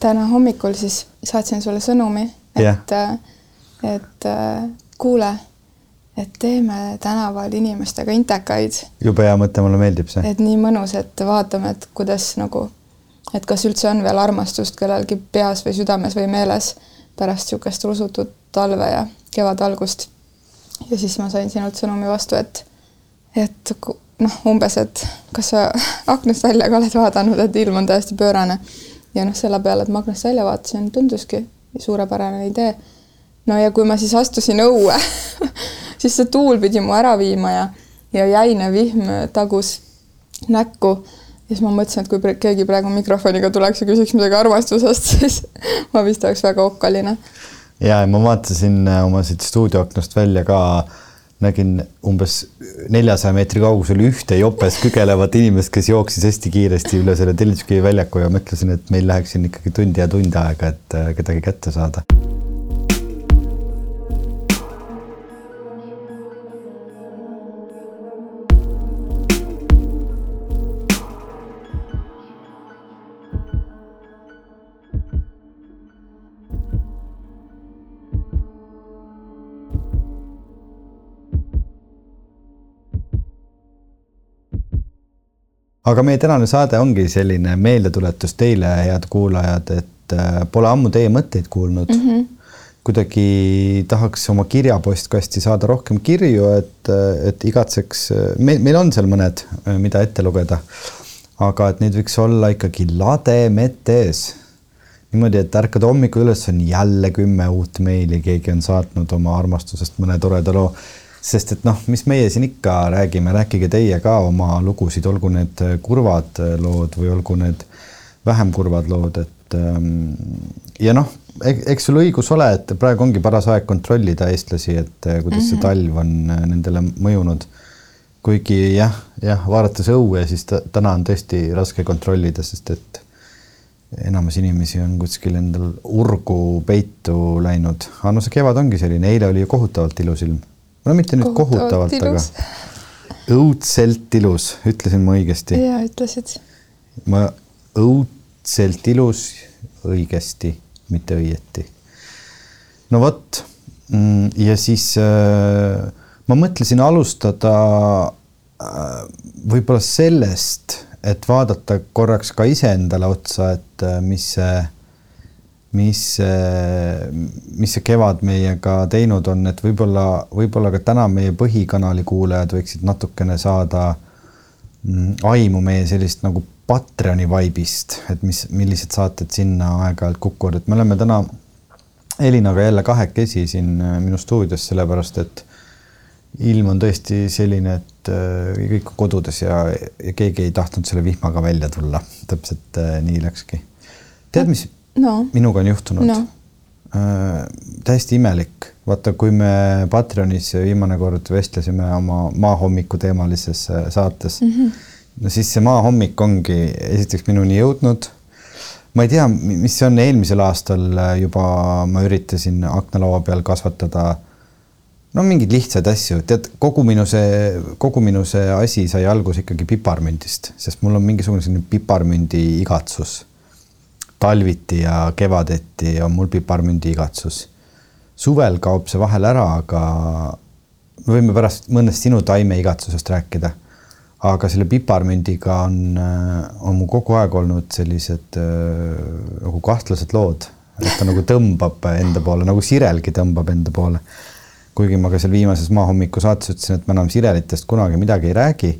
täna hommikul siis saatsin sulle sõnumi, et, et kuule, et teeme tänaval inimestega intekaid. jube hea mõte, mulle meeldib see. et nii mõnus, et vaatame, et kuidas nagu, et kas üldse on veel armastust kellelgi peas või südames või meeles pärast niisugust rusutut talve ja kevadalgust. ja siis ma sain sinult sõnumi vastu, et, et noh, umbes, et kas sa aknast välja ka oled vaadanud, et ilm on täiesti pöörane. Ja noh, selle peale, et ma aknast välja vaatasin, tunduski suurepärane idee. no ja kui ma siis astusin õue siis see tuul pidi mu ära viima ja, ja jäine vihm tagus näkku. ja siis ma mõtlesin, et kui keegi praegu mikrofoniga tuleks ja küsiks midagi armastusest, siis ma vist oleks väga okkaline. ja, ja ma vaatasin äh, oma siit stuudioaknast välja ka nägin umbes neljasaja meetri kaugusel ühte jopes kügelevat inimest, kes jooksis hästi kiiresti üle selle Telliskivi väljaku ja mõtlesin, et meil läheks siin ikkagi tundi ja tund aega, et äh, kedagi kätte saada aga meie tänane saade ongi selline meeldetuletus teile, head kuulajad, et äh, pole ammu teie mõtteid kuulnud mm. -hmm kuidagi tahaks oma kirjapostkasti saada rohkem kirju, et, et igatseks, meil, meil on seal mõned, mida ette lugeda. aga et neid võiks olla ikkagi lademetes. niimoodi, et ärkad hommikul üles, on jälle kümme uut meili, keegi on saatnud oma armastusest mõne toreda loo sest et noh, mis meie siin ikka räägime, rääkige teie ka oma lugusid, olgu need kurvad lood või olgu need vähem kurvad lood, et ähm, ja noh, eks sul õigus ole, et praegu ongi paras aeg kontrollida eestlasi, et äh, kuidas mm -hmm. see mhm. talv on äh, nendele mõjunud. kuigi jah, jah, vaadates õue, siis täna on tõesti raske kontrollida, sest et enamus inimesi on kuskil endal urgu peitu läinud, aga no see kevad ongi selline, eile oli ju kohutavalt ilus ilm no mitte nüüd kohutavalt, aga õudselt ilus, ütlesin ma õigesti? jaa, ütlesid. ma õudselt ilus õigesti, mitte õieti. no vot mm, ja siis äh, ma mõtlesin alustada äh, võib-olla sellest, et vaadata korraks ka iseendale otsa, et äh, mis see mis, mis see kevad meiega teinud on, et võib-olla, võib-olla ka täna meie põhikanali kuulajad võiksid natukene saada mm, aimu meie sellist nagu Patreoni vaibist, et mis, millised saated sinna aeg-ajalt kukuvad, et me oleme täna Elinaga jälle kahekesi siin äh, minu stuudios, sellepärast et ilm on tõesti selline, et äh, kõik on kodudes ja, ja keegi ei tahtnud selle vihmaga välja tulla. täpselt nii läkski. tead, mis no. minuga on juhtunud no. äh,. täiesti imelik, vaata, kui me Patreonis viimane kord vestlesime oma maahommiku teemalises äh, saates mm, -hmm. no siis see maahommik ongi esiteks minuni jõudnud. ma ei tea, mis see on, eelmisel aastal äh, juba ma üritasin aknalaua peal kasvatada no mingeid lihtsaid asju, tead, kogu minu see, kogu minu see asi sai alguse ikkagi piparmündist, sest mul on mingisugune selline piparmündi igatsus talviti ja kevadeti on mul piparmündi igatsus. suvel kaob see vahel ära, aga me võime pärast mõnest sinu taimeigatsusest rääkida. aga selle piparmündiga on, on mul kogu aeg olnud sellised äh, nagu kahtlased lood, et ta nagu tõmbab enda poole, nagu sirelgi tõmbab enda poole. kuigi ma ka seal viimases maahommiku saates ütlesin, et ma enam sirelitest kunagi midagi ei räägi,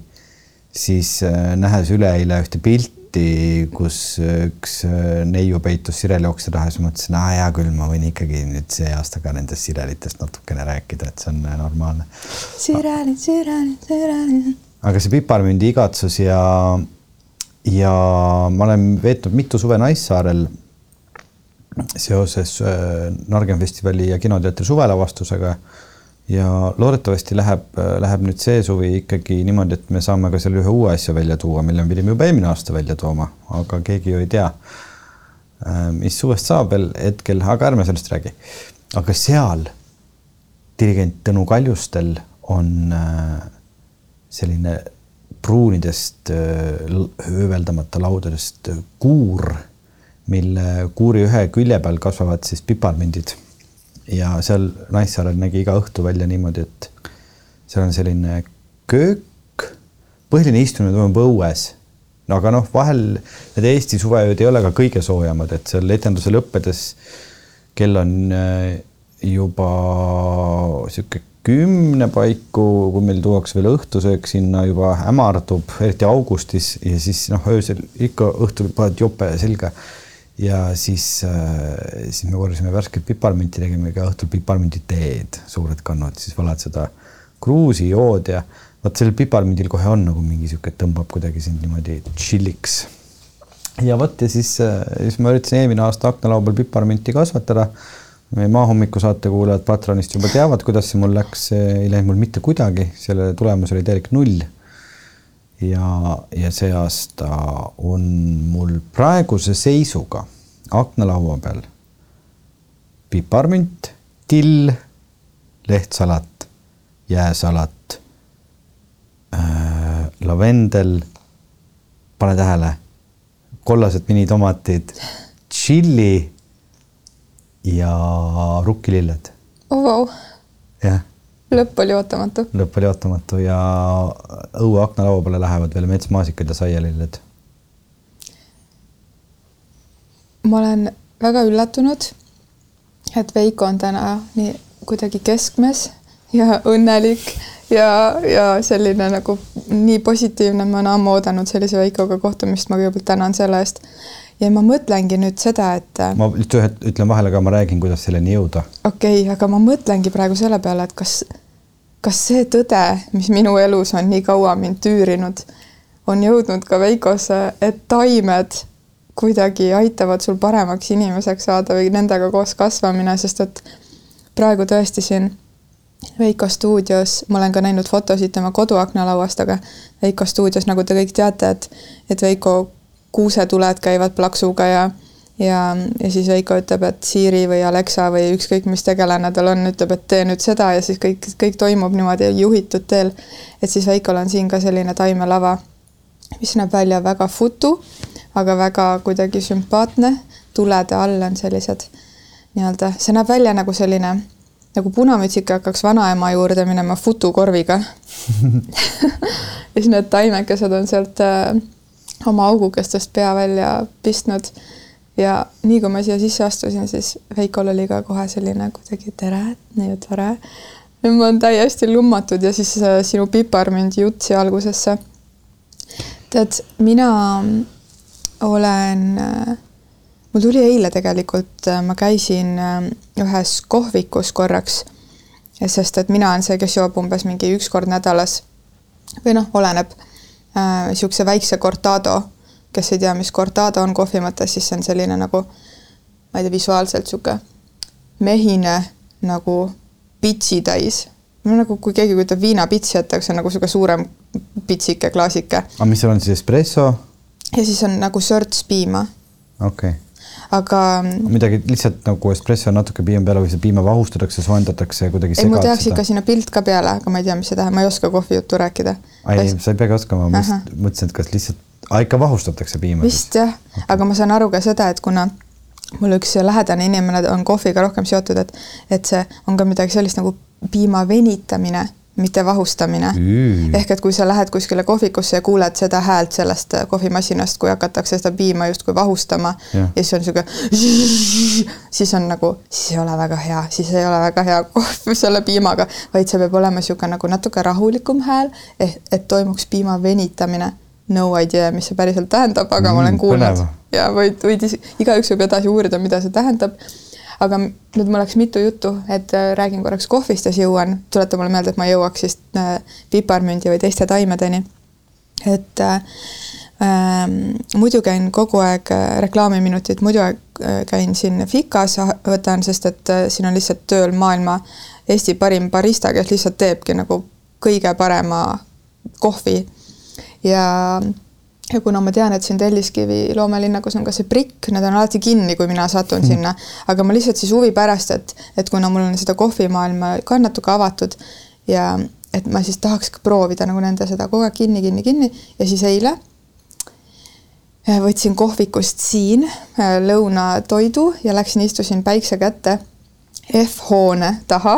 siis äh, nähes üleeile ühte pilti, pilti, kus üks äh, neiu peitus sireljookse taha, siis mõtlesin, aa hea küll, ma võin ikkagi nüüd see aasta ka nendest sirelitest natukene rääkida, et see on äh, normaalne. sirelid, sirelid, sirelid. aga see piparmündi igatsus ja, ja ma olen veetnud mitu suve Naissaarel seoses äh, Nargen festivali ja kinoteatri suvelavastusega ja loodetavasti läheb, läheb nüüd see suvi ikkagi niimoodi, et me saame ka selle ühe uue asja välja tuua, mille me pidime juba eelmine aasta välja tooma, aga keegi ju ei tea, äh, mis suvest saab veel hetkel, aga ärme sellest räägi. aga seal dirigent Tõnu Kaljustel on äh, selline pruunidest hööveldamata laudadest kuur, mille kuuri ühe külje peal kasvavad siis piparmündid. Ja seal Naissaarel nägi iga õhtu välja niimoodi, et seal on selline köök, põhiline istumine toimub õues. no aga noh, vahel need Eesti suveööd ei ole ka kõige soojemad, et seal etenduse lõppedes kell on äh, juba sihuke kümne paiku, kui meil tuuakse veel õhtusöök sinna juba hämardub, eriti augustis ja siis noh, öösel ikka õhtul paned jope selga. Ja siis äh,, siis me korjasime värsket piparminti, tegime ka õhtul piparminditeed, suured kannad, siis valad seda kruusi, jood ja vot sellel piparmündil kohe on nagu mingi sihuke, tõmbab kuidagi sind niimoodi chilliks. ja vot ja siis, äh, siis ma üritasin eelmine aasta aknalaua peal piparmünti kasvatada meie Maahommiku saate kuulajad Patronist juba teavad, kuidas see mul läks, ei läinud mul mitte kuidagi, selle tulemus oli täielik null. Ja, ja see aasta on mul praeguse seisuga aknalaua peal piparmünt, till, lehtsalat, jääsalat äh,, lavendel, pane tähele, kollased minitomatid, tšilli ja rukkililled oh,. Wow. jah. Lõpp oli ootamatu. lõpp oli ootamatu ja õue aknalaua peale lähevad veel metsmaasikad ja saialilled. ma olen väga üllatunud, et Veiko on täna nii kuidagi keskmes ja õnnelik ja, ja selline nagu nii positiivne, ma olen ammu oodanud sellise Veikoga kohtumist, ma kõigepealt tänan selle eest ja ma mõtlengi nüüd seda, et. Äh, ma lihtsalt ütlen vahele ka, ma räägin, kuidas selleni jõuda. okei okay,, aga ma mõtlengi praegu selle peale, et kas, kas see tõde, mis minu elus on nii kaua mind tüürinud, on jõudnud ka Veikosse, et taimed kuidagi aitavad sul paremaks inimeseks saada või nendega koos kasvamine, sest et praegu tõesti siin Veiko stuudios, ma olen ka näinud fotosid tema koduaknalauast, aga Veiko stuudios, nagu te kõik teate, et, et Veiko kuusetuled käivad plaksuga ja ja, ja siis Veiko ütleb, et Siri või Alexa või ükskõik, mis tegelane tal on, ütleb, et tee nüüd seda ja siis kõik, kõik toimub niimoodi juhitud teel. et siis Veikol on siin ka selline taimelava, mis näeb välja väga futu, aga väga kuidagi sümpaatne. tulede all on sellised nii-öelda, see näeb välja nagu selline, nagu punamütsike hakkaks vanaema juurde minema futukorviga ja siis need taimekesed on sealt äh, oma augukestest pea välja pistnud. ja nii kui ma siia sisse astusin, siis Veikol oli ka kohe selline kuidagi tere, nii tore. ma olen täiesti lummatud ja siis äh, sinu piparmündi jutt siia algusesse. tead, mina olen, äh, mul tuli eile tegelikult, äh, ma käisin ühes kohvikus korraks, sest et mina olen see, kes joob umbes mingi üks kord nädalas või noh, oleneb niisuguse äh, väikse cortado, kes ei tea, mis cortado on kohvi mõttes, siis see on selline nagu ma ei tea, visuaalselt niisugune mehine nagu pitsi täis. nagu kui keegi kujutab viinapitsi ette, see on nagu niisugune suurem pitsike, klaasike. aga mis seal on siis espresso? ja siis on nagu sörtspiima. okei okay aga. midagi lihtsalt nagu espresso natuke piima peale või see piima vahustatakse, soojendatakse kuidagi. ei, mul tehakse ikka sinna pilt ka peale, aga ma ei tea, mis see tähendab, ma ei oska kohvijuttu rääkida. ei, sa ei peagi oskama, ma just mõtlesin, et kas lihtsalt, ikka vahustatakse piima. vist jah okay., aga ma saan aru ka seda, et kuna mul üks lähedane inimene on kohviga rohkem seotud, et, et see on ka midagi sellist nagu piima venitamine mitte vahustamine. Mm.. ehk et kui sa lähed kuskile kohvikusse ja kuuled seda häält sellest äh, kohvimasinast, kui hakatakse seda piima justkui vahustama ja, ja siis on niisugune, siis on nagu, siis ei ole väga hea, siis ei ole väga hea kohv selle piimaga, vaid see peab olema niisugune nagu natuke rahulikum hääl, ehk et toimuks piima venitamine. No idea, mis see päriselt tähendab, aga mm, ma olen mm, kuulnud. ja võid, võid igaüks võib edasi uurida, mida see tähendab aga nüüd mul läks mitu juttu, et äh, räägin korraks kohvist ja siis jõuan, tuleta mulle meelde, et ma jõuaks siis äh, piparmündi või teiste taimedeni. et äh, äh, muidu käin kogu aeg reklaamiminutid, muidu käin siin Fikas, võtan, sest et siin on lihtsalt tööl maailma Eesti parim barista, kes lihtsalt teebki nagu kõige parema kohvi ja ja kuna ma tean, et siin Telliskivi loomelinnakus on ka see prikk, need on alati kinni, kui mina satun mm. sinna, aga ma lihtsalt siis huvi pärast, et, et kuna mul on seda kohvimaailma ka natuke avatud ja et ma siis tahaks proovida nagu nende seda kogu aeg kinni, kinni, kinni. Ja siis eile võtsin kohvikust siin äh, lõunatoidu ja läksin, istusin päikse kätte F-hoone taha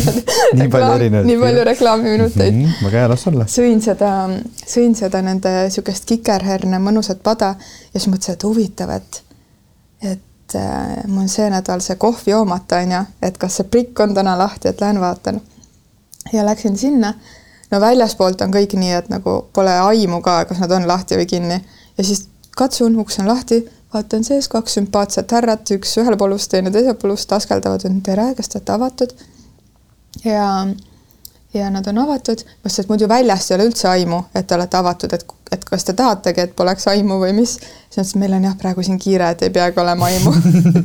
nii palju erinevaid. nii palju reklaamiminuteid mm. -hmm, väga hea, las olla. sõin seda, sõin seda nende niisugust kikerherne mõnusat pada ja siis mõtlesin, et huvitav, et, et äh, mul on see nädal see kohv joomata, on ju, et kas see prikk on täna lahti, et lähen vaatan. ja läksin sinna. no väljaspoolt on kõik nii, et nagu pole aimu ka, kas nad on lahti või kinni ja siis katsun, uks on lahti vaatan sees kaks sümpaatset härrat, üks ühel polust, teine teisel polust, askeldavad, et tere, kas te olete avatud? ja, ja nad on avatud, mõtlesin, et muidu väljast ei ole üldse aimu, et te olete avatud, et, et kas te tahategi, et poleks aimu või mis. siis ütles, et meil on jah, praegu siin kiire, et ei peagi olema aimu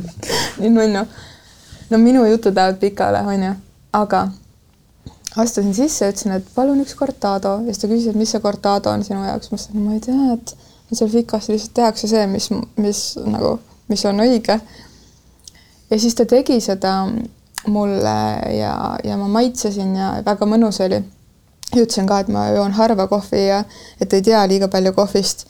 nii nunnu. no minu jutud lähevad pikale, onju, aga astusin sisse, ütlesin, et palun üks cortado ja siis ta küsis, et mis see cortado on sinu jaoks, ma ütlesin, ma ei tea, et seal fikas lihtsalt tehakse see, mis, mis nagu, mis on õige. ja siis ta tegi seda mulle ja, ja ma maitsesin ja väga mõnus oli. ütlesin ka, et ma joon harva kohvi ja et ei tea liiga palju kohvist.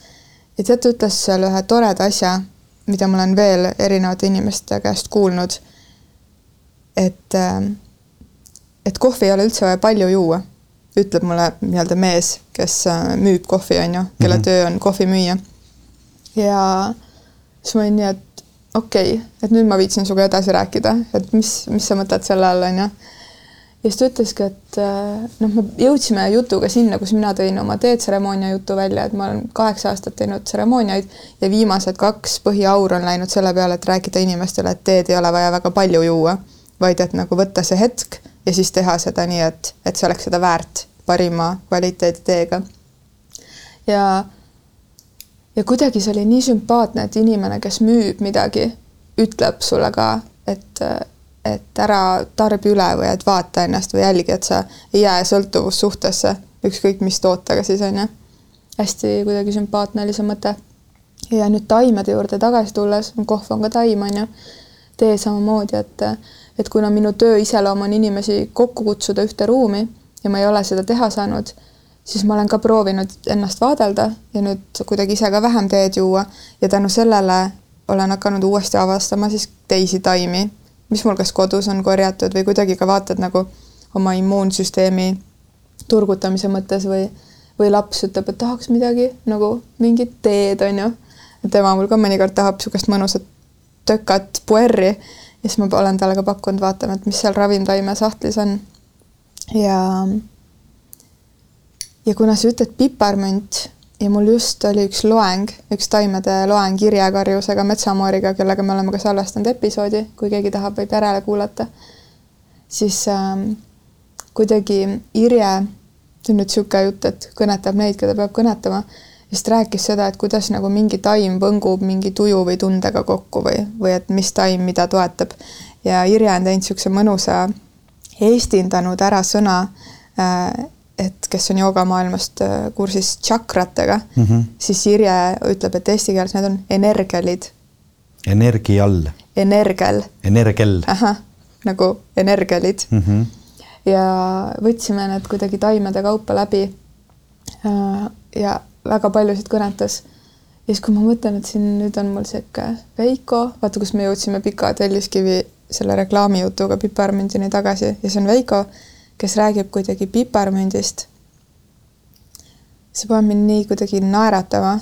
ja tead, ta ütles seal ühe toreda asja, mida ma olen veel erinevate inimeste käest kuulnud. et, et kohvi ei ole üldse vaja palju juua ütleb mulle nii-öelda mees, kes äh, müüb kohvi, on ju, kelle mm -hmm. töö on kohvi müüa. ja siis ma olin nii, et okei okay,, et nüüd ma viitsin sinuga edasi rääkida, et mis, mis sa mõtled selle all, on ju. ja siis ta ütleski, et äh, noh, me jõudsime jutuga sinna, kus mina tõin oma teetseremoonia jutu välja, et ma olen kaheksa aastat teinud tseremooniaid ja viimased kaks põhiaur on läinud selle peale, et rääkida inimestele, et teed ei ole vaja väga palju juua, vaid et nagu võtta see hetk ja siis teha seda nii, et, et see oleks seda väärt parima kvaliteedi teega. ja, ja kuidagi see oli nii sümpaatne, et inimene, kes müüb midagi, ütleb sulle ka, et, et ära tarbi üle või et vaata ennast või jälgi, et sa ei jää sõltuvussuhtesse, ükskõik mis tootega siis on ju. hästi kuidagi sümpaatne oli see mõte. ja nüüd taimede juurde tagasi tulles, kohv on ka taim on ju, tee samamoodi, et et kuna minu töö iseloom on inimesi kokku kutsuda ühte ruumi ja ma ei ole seda teha saanud, siis ma olen ka proovinud ennast vaadelda ja nüüd kuidagi ise ka vähem teed juua ja tänu sellele olen hakanud uuesti avastama siis teisi taimi, mis mul kas kodus on korjatud või kuidagi ka vaatad nagu oma immuunsüsteemi turgutamise mõttes või, või laps ütleb, et tahaks midagi nagu mingit teed, on ju. tema mul ka mõnikord tahab niisugust mõnusat tökat puerri ja siis ma olen talle ka pakkunud, vaatame, et mis seal ravimtaime sahtlis on. ja, ja kuna sa ütled piparmünt ja mul just oli üks loeng, üks taimede loeng Irje Karjusega, metsamooriga, kellega me oleme ka salvestanud episoodi, kui keegi tahab, võib järele kuulata, siis ähm, kuidagi Irje, see on nüüd niisugune jutt, et kõnetab neid, keda peab kõnetama siis ta rääkis seda, et kuidas nagu mingi taim võngub mingi tuju või tundega kokku või, või et mis taim mida toetab. ja Irje on teinud niisuguse mõnusa, eestindanud ära sõna, äh, et kes on joogamaailmast äh, kursis tšakratega mm, -hmm. siis Irje ütleb, et eesti keeles need on energialid. energial. energial. energial. ahah, nagu energialid mm. -hmm. ja võtsime need kuidagi taimede kaupa läbi. Äh, ja väga paljusid kõnetas. ja siis, kui ma mõtlen, et siin nüüd on mul sihuke Veiko, vaata, kus me jõudsime Pika Telliskivi selle reklaamijutuga piparmündini tagasi ja see on Veiko, kes räägib kuidagi piparmündist. see paneb mind nii kuidagi naeratama.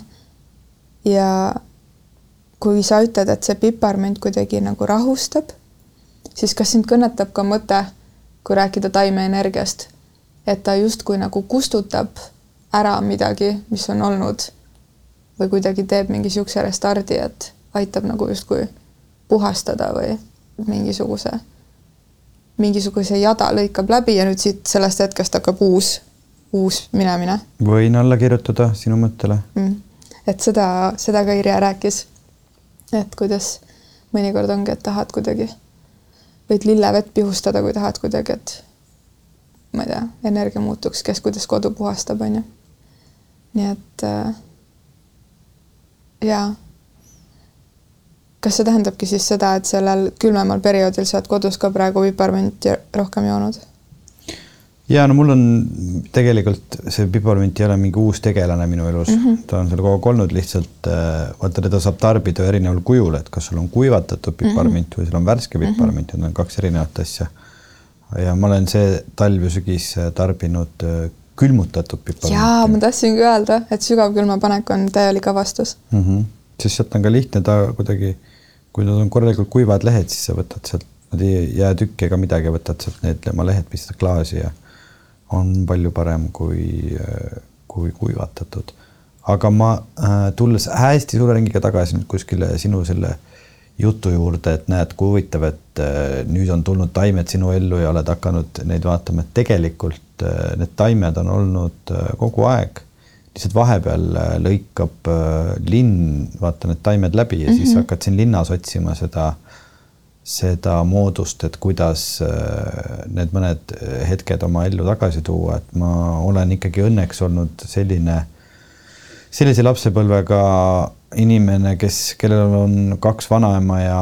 ja kui sa ütled, et see piparmünd kuidagi nagu rahustab, siis kas sind kõnetab ka mõte, kui rääkida taimeenergiast, et ta justkui nagu kustutab ära midagi, mis on olnud või kuidagi teeb mingi niisuguse restardi, et aitab nagu justkui puhastada või mingisuguse, mingisuguse jada lõikab läbi ja nüüd siit sellest hetkest hakkab uus, uus minemine. võin alla kirjutada sinu mõttele mm.. et seda, seda ka Irja rääkis. et kuidas mõnikord ongi, et tahad kuidagi, võid lillevett pihustada, kui tahad kuidagi, et ma ei tea, energia muutuks, kes kuidas kodu puhastab, on ju nii et äh, jaa. kas see tähendabki siis seda, et sellel külmemal perioodil sa oled kodus ka praegu piparmünti rohkem joonud? ja no mul on tegelikult see piparmint ei ole mingi uus tegelane minu elus mm, -hmm. ta on seal kogu aeg olnud lihtsalt äh, vaata, teda saab tarbida erineval kujul, et kas sul on kuivatatud piparmint mm -hmm. või sul on värske mhm. piparmint mm, -hmm. need on kaks erinevat asja. ja ma olen see talv ja sügis tarbinud äh, külmutatud piparminti. jaa, ma tahtsingi öelda, et sügavkülmapanek on täielik avastus mm. -hmm. sest sealt on ka lihtne ta kuidagi, kui nad on korralikult kuivad lehed, siis sa võtad sealt, nad ei jää tükki ega midagi, võtad sealt need oma lehed, pistad klaasi ja on palju parem kui, kui kuivatatud. aga ma äh, tulles hästi suure ringiga tagasi nüüd kuskile sinu selle jutu juurde, et näed, kui huvitav, et äh, nüüd on tulnud taimed sinu ellu ja oled hakanud neid vaatama, et tegelikult äh, need taimed on olnud kogu aeg. lihtsalt vahepeal lõikab linn, vaata need taimed läbi ja mm -hmm. siis mhm. hakkad siin linnas otsima seda äh, seda moodust, et kuidas äh, need mõned hetked oma ellu tagasi tuua, et ma olen ikkagi õnneks olnud selline, sellise lapsepõlvega inimene, kes, kellel on kaks vanaema ja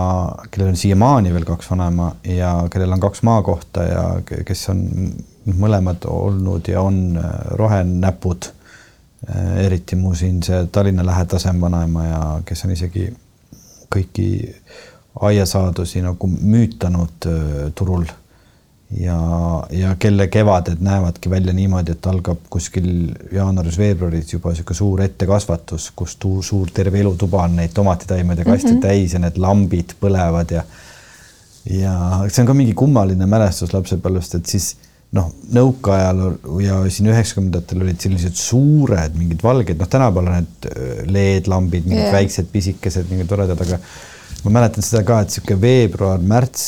kellel on siiamaani veel kaks vanaema ja kellel on kaks maakohta ja kes on mõlemad olnud ja on äh, rohenäpud. Äh, eriti mu siin see Tallinna lähedasem vanaema ja kes on isegi kõiki aiasaadusi nagu müütanud turul ja, ja kelle kevaded näevadki välja niimoodi, et algab kuskil jaanuaris-veebruaris juba niisugune suur ettekasvatus, kus tuur, suur terve elutuba on neid tomatitaimede kaste mm -hmm. täis ja need lambid põlevad ja ja see on ka mingi kummaline mälestus lapsepõlvest, et siis noh, nõukaajal ja siin üheksakümnendatel olid sellised suured mingid valged, noh, tänapäeval need LED-lambid, mingid yeah. väiksed pisikesed, mingid toredad, aga ma mäletan seda ka, et sihuke veebruar-märts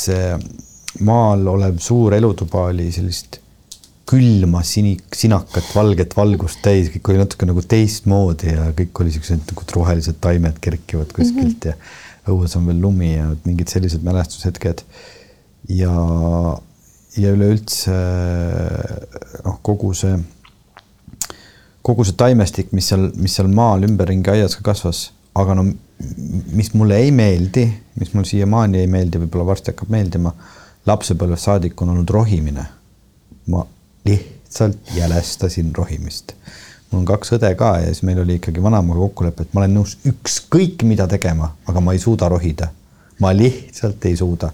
maal olev suur elutuba oli sellist külma sini, sinakat valget valgust täis, kõik oli natuke nagu teistmoodi ja kõik oli siuksed nagu rohelised taimed kerkivad kuskilt mm -hmm. ja õues on veel lumi ja mingid sellised mälestushetked. ja, ja üleüldse noh, kogu see, kogu see taimestik, mis seal, mis seal maal ümberringi aias ka kasvas, aga no mis mulle ei meeldi, mis mul siiamaani ei meeldi, võib-olla varsti hakkab meeldima, lapsepõlvest saadik on olnud rohimine. ma lihtsalt jälestasin rohimist. mul on kaks õde ka ja siis meil oli ikkagi vanaemaga kokkulepe, et ma olen nõus ükskõik mida tegema, aga ma ei suuda rohida. ma lihtsalt ei suuda.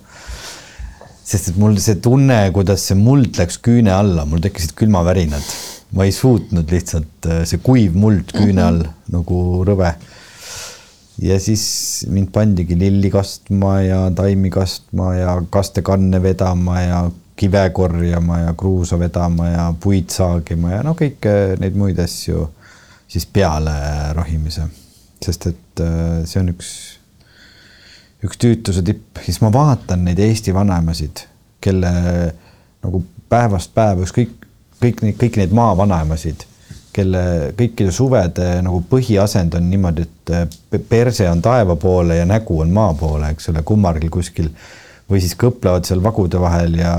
sest et mul see tunne, kuidas see muld läks küüne alla, mul tekkisid külmavärinad. ma ei suutnud lihtsalt, see kuiv muld küüne all mm -hmm. nagu rõve ja siis mind pandigi lilli kastma ja taimi kastma ja kastekanne vedama ja kive korjama ja kruusa vedama ja puid saagima ja no kõike neid muid asju siis peale rohimise. sest et äh, see on üks, üks tüütuse tipp, siis ma vaatan neid Eesti vanaemasid, kelle nagu päevast päeva ükskõik, kõik neid, kõiki neid maavanaemasid kelle kõikide suvede nagu põhiasend on niimoodi, et eh, perse on taeva poole ja nägu on maa poole, eks ole, kummargi kuskil või siis kõplevad seal vagude vahel ja,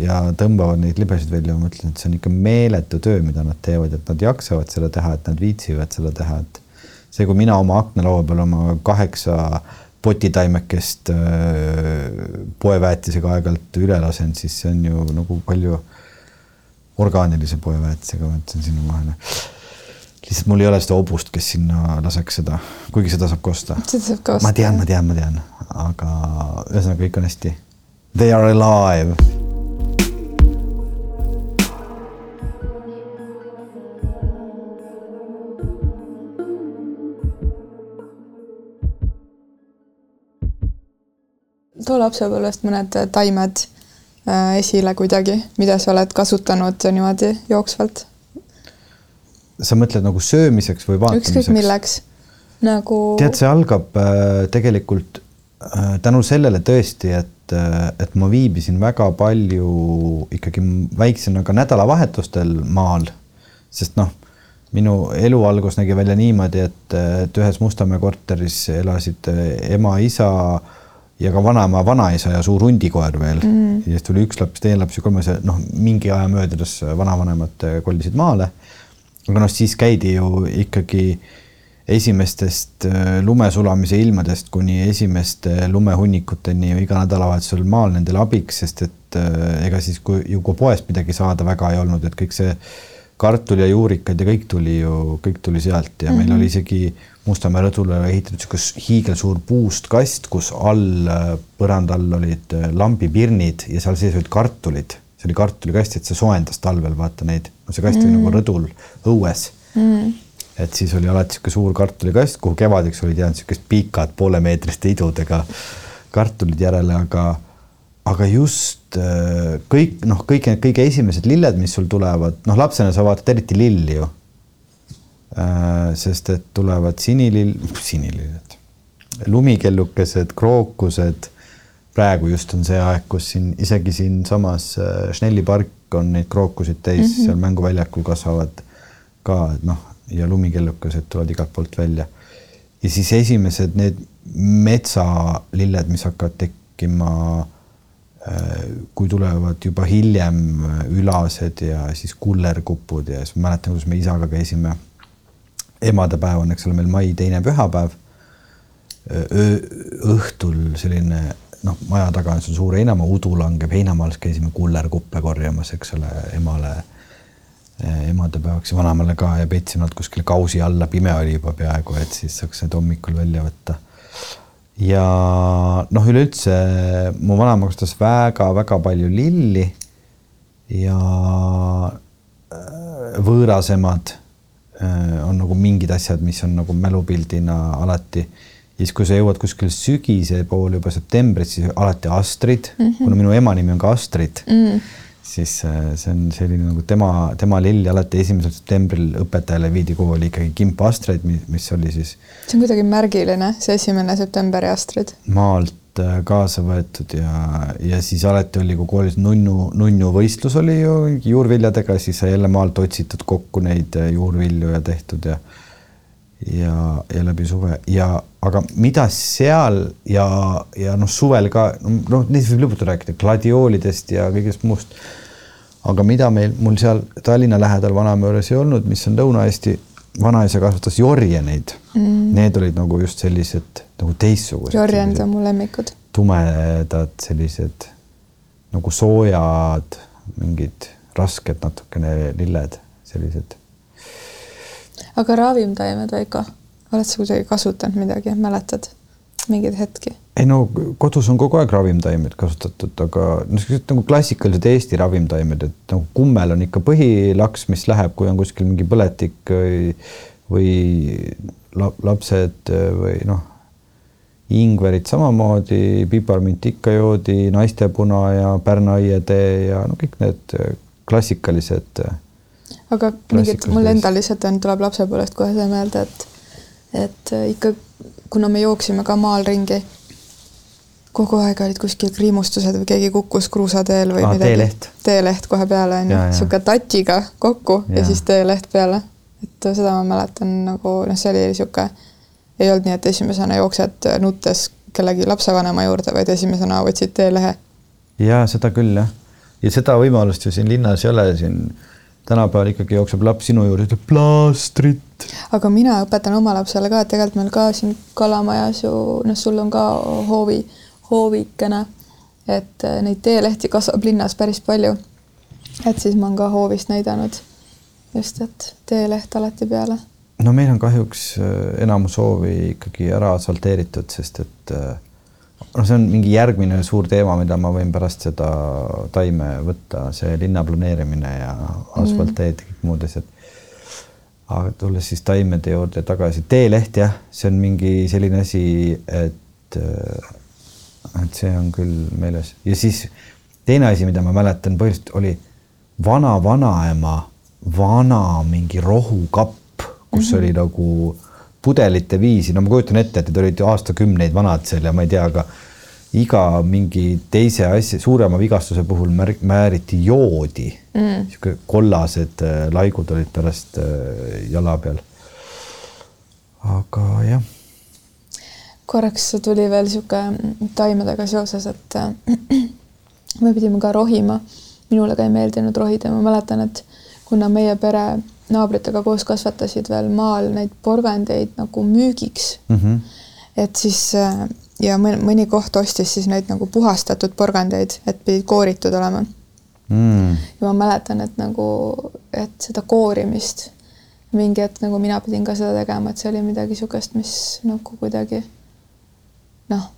ja tõmbavad neid libesid välja. ma mõtlen, et see on ikka meeletu töö, mida nad teevad, et nad jaksavad seda teha, et nad viitsivad seda teha, et see, kui mina oma aknalaua peal oma kaheksa potitaimekest eh, poeväetisega aeg-ajalt üle lasen, siis see on ju nagu palju orgaanilise poeväetisega, ma ütlesin sinna vahele. lihtsalt mul ei ole seda hobust, kes sinna laseks seda, kuigi seda saab ka osta. seda saab ka osta. ma tean, ma tean, ma tean, aga ühesõnaga kõik on hästi. They are alive. too lapsepõlvest mõned taimed esile kuidagi, mida sa oled kasutanud niimoodi jooksvalt? sa mõtled nagu söömiseks või vaatamiseks? ükskõik milleks, nagu. tead, see algab äh, tegelikult äh, tänu sellele tõesti, et äh,, et ma viibisin väga palju ikkagi väiksena ka nädalavahetustel maal, sest noh, minu elu algus nägi välja niimoodi, et, et ühes Mustamäe korteris elasid äh, ema, isa ja ka vanaema, vanaisa ja suur hundikoer veel mm.. ja siis tuli üks laps, teine laps ja kolmas ja noh, mingi aja möödudes vanavanemad kolisid maale. aga noh, siis käidi ju ikkagi esimestest äh, lumesulamise ilmadest kuni esimeste lumehunnikuteni ju iga nädalavahetusel maal nendele abiks, sest et äh, ega siis, kui ju kui poest midagi saada väga ei olnud, et kõik see kartul ja juurikad ja kõik tuli ju, kõik tuli sealt ja mm -hmm. meil mhm. oli isegi Mustamäe rõdule ehitatud niisugune hiigelsuur puust kast, kus all, põranda all olid lambipirnid ja seal sees olid kartulid, see oli kartulikast, et see soojendas talvel vaata neid, no see kast mm -hmm. oli nagu rõdul õues mm. -hmm et siis oli alati niisugune suur kartulikast, kuhu kevadeks olid jäänud niisugused pikad poolemeetriste idudega kartulid järele, aga, aga just äh, kõik noh, kõik need kõige esimesed lilled, mis sul tulevad, noh, lapsena sa vaatad eriti lilli ju. Äh, sest et tulevad sinilill, sinililled, lumikellukesed, krookused. praegu just on see aeg, kus siin isegi siinsamas äh, Schnelli park on neid krookuseid täis mm, -hmm. seal mänguväljakul kasvavad ka, noh, ja lumikellukesed tulevad igalt poolt välja. ja siis esimesed need metsalilled, mis hakkavad tekkima, kui tulevad juba hiljem äh, ülased ja siis kullerkupud ja siis ma mäletan, kuidas me isaga käisime. emadepäev on, eks ole, meil mai teine pühapäev. õhtul selline noh, maja taga on sul suur heinamaa, udu langeb heinamaal, siis käisime kullerkuppe korjamas, eks ole, emale Eh, emadepäevaks ja vanaemale ka ja peitsime nad kuskile kausi alla, pime oli juba peaaegu, et siis saaks need hommikul välja võtta. Ja noh, üleüldse mu vanaema kasvatas väga-väga palju lilli ja äh, võõrasemad äh, on nagu mingid asjad, mis on nagu mälupildina alati. ja siis, kui sa jõuad kuskil sügise poole juba septembris, siis alati Astrid mm, -hmm. kuna minu ema nimi on ka Astrid mm. -hmm siis äh, see on selline nagu tema, tema lill alati esimesel septembril õpetajale viidi kooli ikkagi kimp Astrid, mis oli siis. see on kuidagi märgiline, see esimene septembri Astrid. maalt äh, kaasa võetud ja, ja siis alati oli, kui koolis nunnu, nunnu võistlus oli ju juurviljadega, siis sai jälle maalt otsitud kokku neid äh, juurvilju ja tehtud ja ja, ja läbi suve ja, aga mida seal ja, ja noh, suvel ka noh, neist võib lõputult rääkida, gladioolidest ja kõigest muust aga mida meil, mul seal Tallinna lähedal vanaema juures ei olnud, mis on Lõuna-Eesti, vanaisa kasvatas jorjeneid mm.. Need olid nagu just sellised nagu teistsugused. jorjenid on mu lemmikud. tumedad, sellised nagu soojad, mingid rasked natukene lilled, sellised. Aga ravimtaimed, Veiko, oled sa kuidagi kasutanud midagi, mäletad mingeid hetki? ei no kodus on kogu aeg ravimtaimed kasutatud, aga niisugused nagu klassikalised Eesti ravimtaimed, et nagu kummel on ikka põhilaks, mis läheb, kui on kuskil mingi põletik või, lapsed või noh, ingverit samamoodi, piparmint ikka joodi, naistepuna ja Pärna aietee ja no kõik need klassikalised. Aga mingid, mul endal lihtsalt on, tuleb lapsepõlvest kohe see meelde, et, et ikka kuna me jooksime ka maal ringi kogu aeg olid kuskil kriimustused või keegi kukkus kruusateel või Aa, midagi. teeleht. teeleht kohe peale onju, sihuke tatiga kokku ja. ja siis teeleht peale. et seda ma mäletan nagu noh, see oli sihuke, ei olnud nii, et esimesena jooksed nuttes kellegi lapsevanema juurde, vaid esimesena võtsid teelehe. ja seda küll jah, ja seda võimalust ju siin linnas ei ole, siin tänapäeval ikkagi jookseb laps sinu juurde, ütleb plaastrit. aga mina õpetan oma lapsele ka, et tegelikult meil ka siin Kalamajas ju noh, sul on ka hoovi hoovikene, et äh, neid teelehti kasvab linnas päris palju. et siis ma olen ka hoovist näidanud just, et teeleht alati peale. no meil on kahjuks äh, enamus hoovi ikkagi ära asfalteeritud, sest et äh, noh, see on mingi järgmine suur teema, mida ma võin pärast seda taime võtta, see linna planeerimine ja asfalteed ja kõik muud asjad. aga tulles siis taimede juurde tagasi, teeleht jah, see on mingi selline asi, et et see on küll meeles ja siis teine asi, mida ma mäletan põhiliselt oli vana-vanaema vana mingi rohukapp, kus mm -hmm. oli nagu pudelite viisi, no ma kujutan ette, et need olid ju aastakümneid vanad seal ja ma ei tea, aga iga mingi teise asja, suurema vigastuse puhul mär-, määriti joodi mm.. sihuke kollased äh, laigud olid pärast äh, jala peal. aga jah korraks tuli veel niisugune taimedega seoses, et me pidime ka rohima. minule ka ei meeldinud rohida, ma mäletan, et kuna meie pere naabritega koos kasvatasid veel maal neid porgandeid nagu müügiks mm, -hmm. et siis äh, ja mõni koht ostis siis neid nagu puhastatud porgandeid, et pidid kooritud olema mm.. ja ma mäletan, et nagu, et seda koorimist mingi hetk nagu mina pidin ka seda tegema, et see oli midagi niisugust, mis nagu kuidagi noh,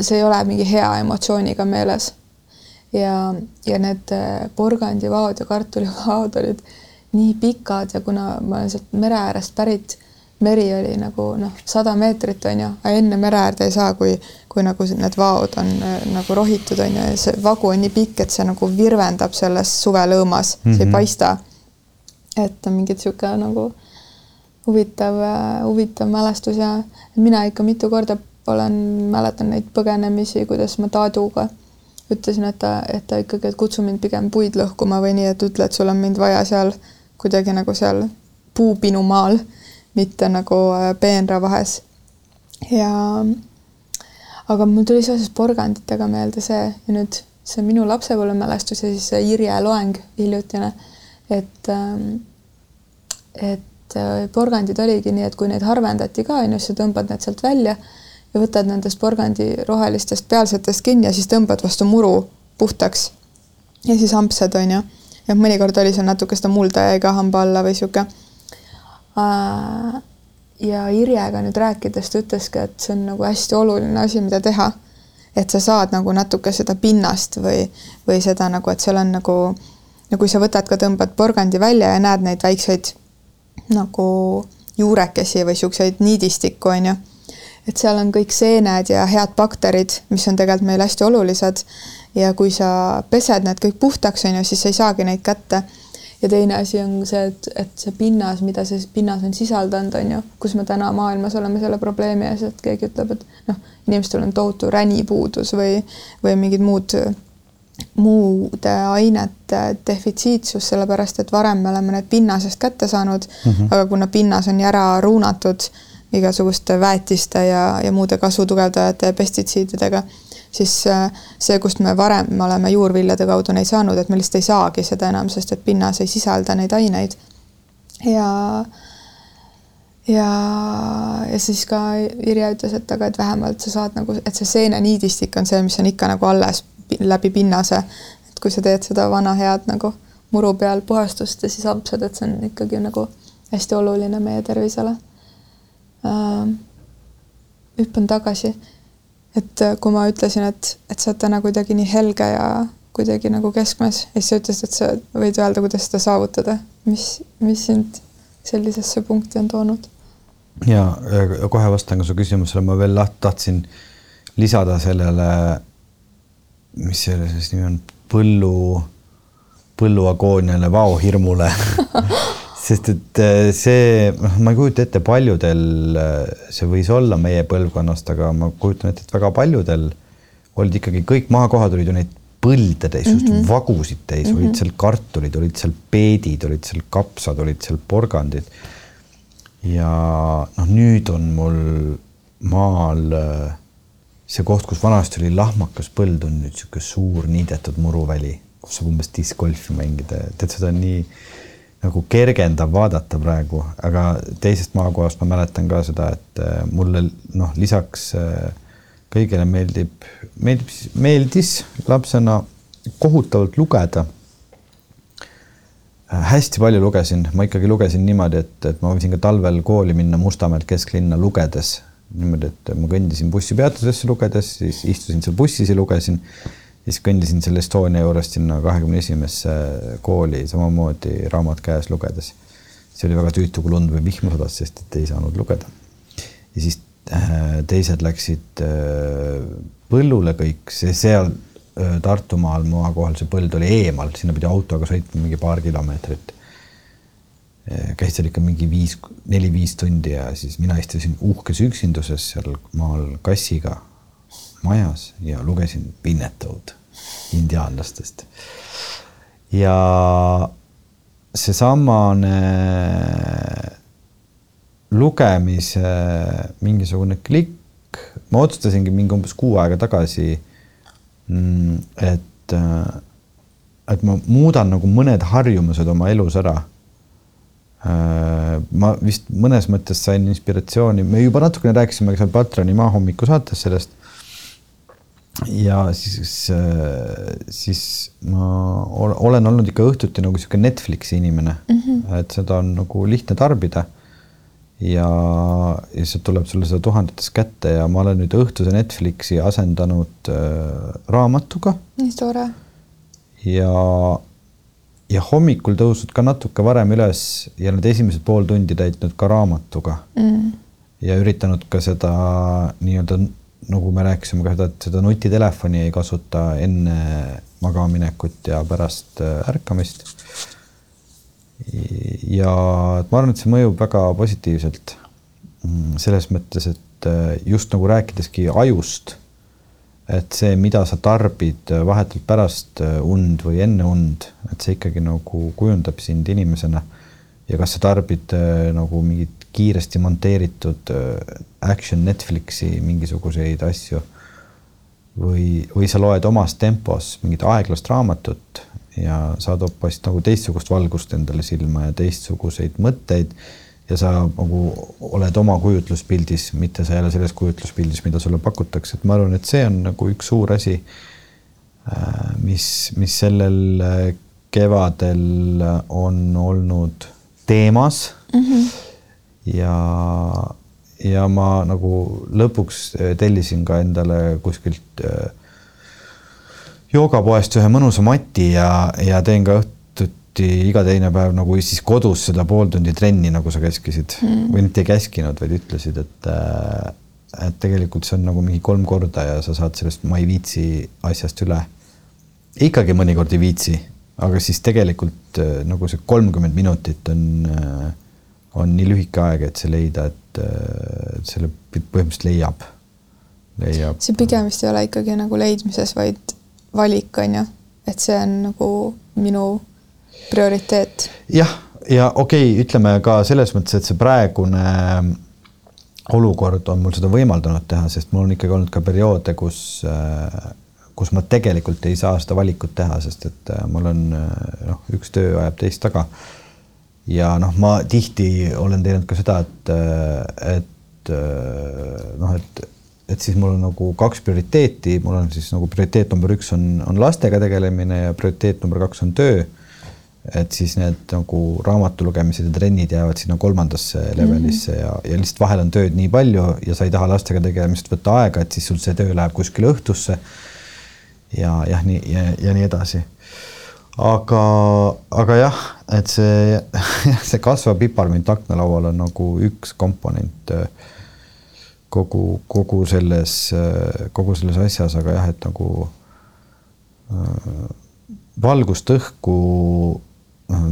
see ei ole mingi hea emotsiooniga meeles. ja, ja need äh, porgandivaod ja kartulivaod olid nii pikad ja kuna ma olen sealt mere äärest pärit, meri oli nagu noh, sada meetrit on ju, aga enne mere äärde ei saa, kui, kui nagu need vaod on äh, nagu rohitud on ju ja see vagu on nii pikk, et see nagu virvendab selles suvelõõmas mm, -hmm. see ei mhm. paista et on mingi niisugune nagu huvitav, huvitav mälestus ja mina ikka mitu korda olen, mäletan neid põgenemisi, kuidas ma Taaduga ütlesin, et ta, et ta ikkagi, et kutsu mind pigem puid lõhkuma või nii, et ütle, et sul on mind vaja seal kuidagi nagu seal puupinumaal, mitte nagu äh, peenra vahes. ja aga mul tuli seoses porganditega meelde see ja nüüd see on minu lapsepõlvemälestus ja siis see Irje loeng hiljutine et, ähm, et äh, porgandid oligi nii, et kui neid harvendati ka, on ju, sa tõmbad need sealt välja ja võtad nendest porgandi rohelistest pealsetest kinni ja siis tõmbad vastu muru puhtaks. ja siis ampsad, on ju. Ja mõnikord oli seal natuke seda mulda jäi ka hamba alla või sihuke. Ja Irjega nüüd rääkides ta ütleski, et see on nagu hästi oluline asi, mida teha. et sa saad nagu natuke seda pinnast või, või seda nagu, et seal on nagu ja kui sa võtad ka, tõmbad porgandi välja ja näed neid väikseid nagu juurekesi või siukseid niidistikku, on ju. et seal on kõik seened ja head bakterid, mis on tegelikult meil hästi olulised. Ja kui sa pesed need kõik puhtaks, on ju, siis sa ei saagi neid kätte. ja teine asi on see, et, et see pinnas, mida see pinnas on sisaldanud, on ju, kus me täna maailmas oleme selle probleemi ees, et keegi ütleb, et noh, inimestel on tohutu ränipuudus või, või mingid muud muude ainete defitsiitsus, sellepärast et varem me oleme need pinnasest kätte saanud mm, -hmm. aga kuna pinnas on ära ruunatud igasuguste väetiste ja, ja muude kasvu tugevdajate pestitsiididega, siis äh, see, kust me varem oleme juurviljade kaudu neid saanud, et me lihtsalt ei saagi seda enam, sest et pinnas ei sisalda neid aineid. ja ja, ja siis ka Irje ütles, et aga et vähemalt sa saad nagu, et see seeneniidistik on see, mis on ikka nagu alles läbi pinnase. et kui sa teed seda vana head nagu muru peal puhastust ja siis ampsad, et see on ikkagi nagu hästi oluline meie tervisele äh,. hüppan tagasi, et äh, kui ma ütlesin, et, et sa oled täna kuidagi nii helge ja kuidagi nagu keskmes ja siis sa ütlesid, et sa võid öelda, kuidas seda saavutada, mis, mis sind sellisesse punkti on toonud? ja kohe vastan ka su küsimusele, ma veel tahtsin lisada sellele mis selle siis nimi on, põllu, põlluagooniale, vaohirmule sest et äh, see, noh, ma ei kujuta ette, paljudel äh, see võis olla meie põlvkonnast, aga ma kujutan ette, et väga paljudel olid ikkagi kõik maakohad olid ju neid põlde täis mm, -hmm. vagusid täis mm, -hmm. olid mhm. seal kartulid, olid seal peedid, olid seal kapsad, olid seal porgandid. ja noh, nüüd on mul maal äh, see koht, kus vanasti oli lahmakas põld, on nüüd niisugune suur niidetud muruväli, kus saab umbes diskgolfi mängida, tead, seda nii nagu kergendav vaadata praegu, aga teisest maakohast ma mäletan ka seda, et äh, mulle noh, lisaks äh, kõigele meeldib, meeldib, meeldis lapsena kohutavalt lugeda. Äh, hästi palju lugesin, ma ikkagi lugesin niimoodi, et, et ma võisin ka talvel kooli minna Mustamäelt kesklinna lugedes niimoodi, et ma kõndisin bussipeatusesse lugedes, siis istusin seal bussis ja lugesin. Siis kõndisin selle Estonia juurest sinna kahekümne esimesse kooli samamoodi raamat käes lugedes. see oli väga tüütu, kui lund või vihma sadas, sest et ei saanud lugeda. ja siis äh, teised läksid äh, põllule kõik, see seal äh, Tartumaal maakohal see põld oli eemal, sinna pidi autoga sõitma mingi paar kilomeetrit käis seal ikka mingi viis, neli-viis tundi ja siis mina istusin uhkes üksinduses seal maal kassiga majas ja lugesin Pinnetood indiaanlastest. ja seesamane lugemise mingisugune klikk, ma otsustasingi mingi umbes kuu aega tagasi, mm, et, et ma muudan nagu mõned harjumused oma elus ära Äh, ma vist mõnes mõttes sain inspiratsiooni, me juba natukene rääkisime seal Patroni maahommiku saates sellest. Ja siis, äh, siis ma olen olnud ikka õhtuti nagu sihuke Netflixi inimene mm, -hmm. et seda on nagu lihtne tarbida. ja, ja see tuleb sulle seda tuhandetes kätte ja ma olen nüüd õhtuse Netflixi asendanud äh, raamatuga. nii tore. ja ja hommikul tõusnud ka natuke varem üles ja need esimesed pool tundi täitnud ka raamatuga mm.. ja üritanud ka seda nii-öelda nagu me rääkisime ka seda, et seda nutitelefoni ei kasuta enne magamaminekut ja pärast äh, ärkamist. ja ma arvan, et see mõjub väga positiivselt. Mm, selles mõttes, et äh, just nagu rääkideski ajust et see, mida sa tarbid vahetult pärast äh, und või enne und, et see ikkagi nagu kujundab sind inimesena. ja kas sa tarbid äh, nagu mingit kiiresti monteeritud äh, action Netflixi mingisuguseid asju või, või sa loed omas tempos mingit aeglast raamatut ja saad hoopis nagu teistsugust valgust endale silma ja teistsuguseid mõtteid ja sa nagu oled oma kujutluspildis, mitte sa ei ole selles kujutluspildis, mida sulle pakutakse, et ma arvan, et see on nagu üks suur asi, äh, mis, mis sellel äh, kevadel on olnud teemas mm. -hmm. Ja, ja ma nagu lõpuks äh, tellisin ka endale kuskilt joogapoest ühe mõnusa mati ja, ja teen ka õhtuti iga teine päev nagu siis kodus seda pool tundi trenni, nagu sa käskisid mm. või mitte ei käskinud, vaid ütlesid, et äh, et tegelikult see on nagu mingi kolm korda ja sa saad sellest ma ei viitsi asjast üle. ikkagi mõnikord ei viitsi, aga siis tegelikult äh, nagu see kolmkümmend minutit on, äh, on nii lühike aeg, et see leida, et selle põhimõtteliselt leiab, leiab. see pigem vist ei ole ikkagi nagu leidmises, vaid valik on ju, et see on nagu minu prioriteet. jah, ja okei okay,, ütleme ka selles mõttes, et see praegune olukord on mul seda võimaldanud teha, sest mul on ikkagi olnud ka perioode, kus, kus ma tegelikult ei saa seda valikut teha, sest et äh, mul on noh, üks töö ajab teist taga. Ja noh, ma tihti olen teinud ka seda, et, et noh, et et siis mul on nagu kaks prioriteeti, mul on siis nagu prioriteet number üks on, on lastega tegelemine ja prioriteet number kaks on töö et siis need nagu raamatu lugemised ja trennid jäävad sinna kolmandasse levelisse mm -hmm. ja, ja lihtsalt vahel on tööd nii palju ja sa ei taha lastega tegelemist võtta aega, et siis sul see töö läheb kuskile õhtusse. ja jah, nii ja, ja nii edasi. Aga, aga jah, et see, see kasvav piparmint aknalaual on nagu üks komponent äh, kogu, kogu selles, äh, kogu selles asjas, aga jah, et nagu äh, valgust õhku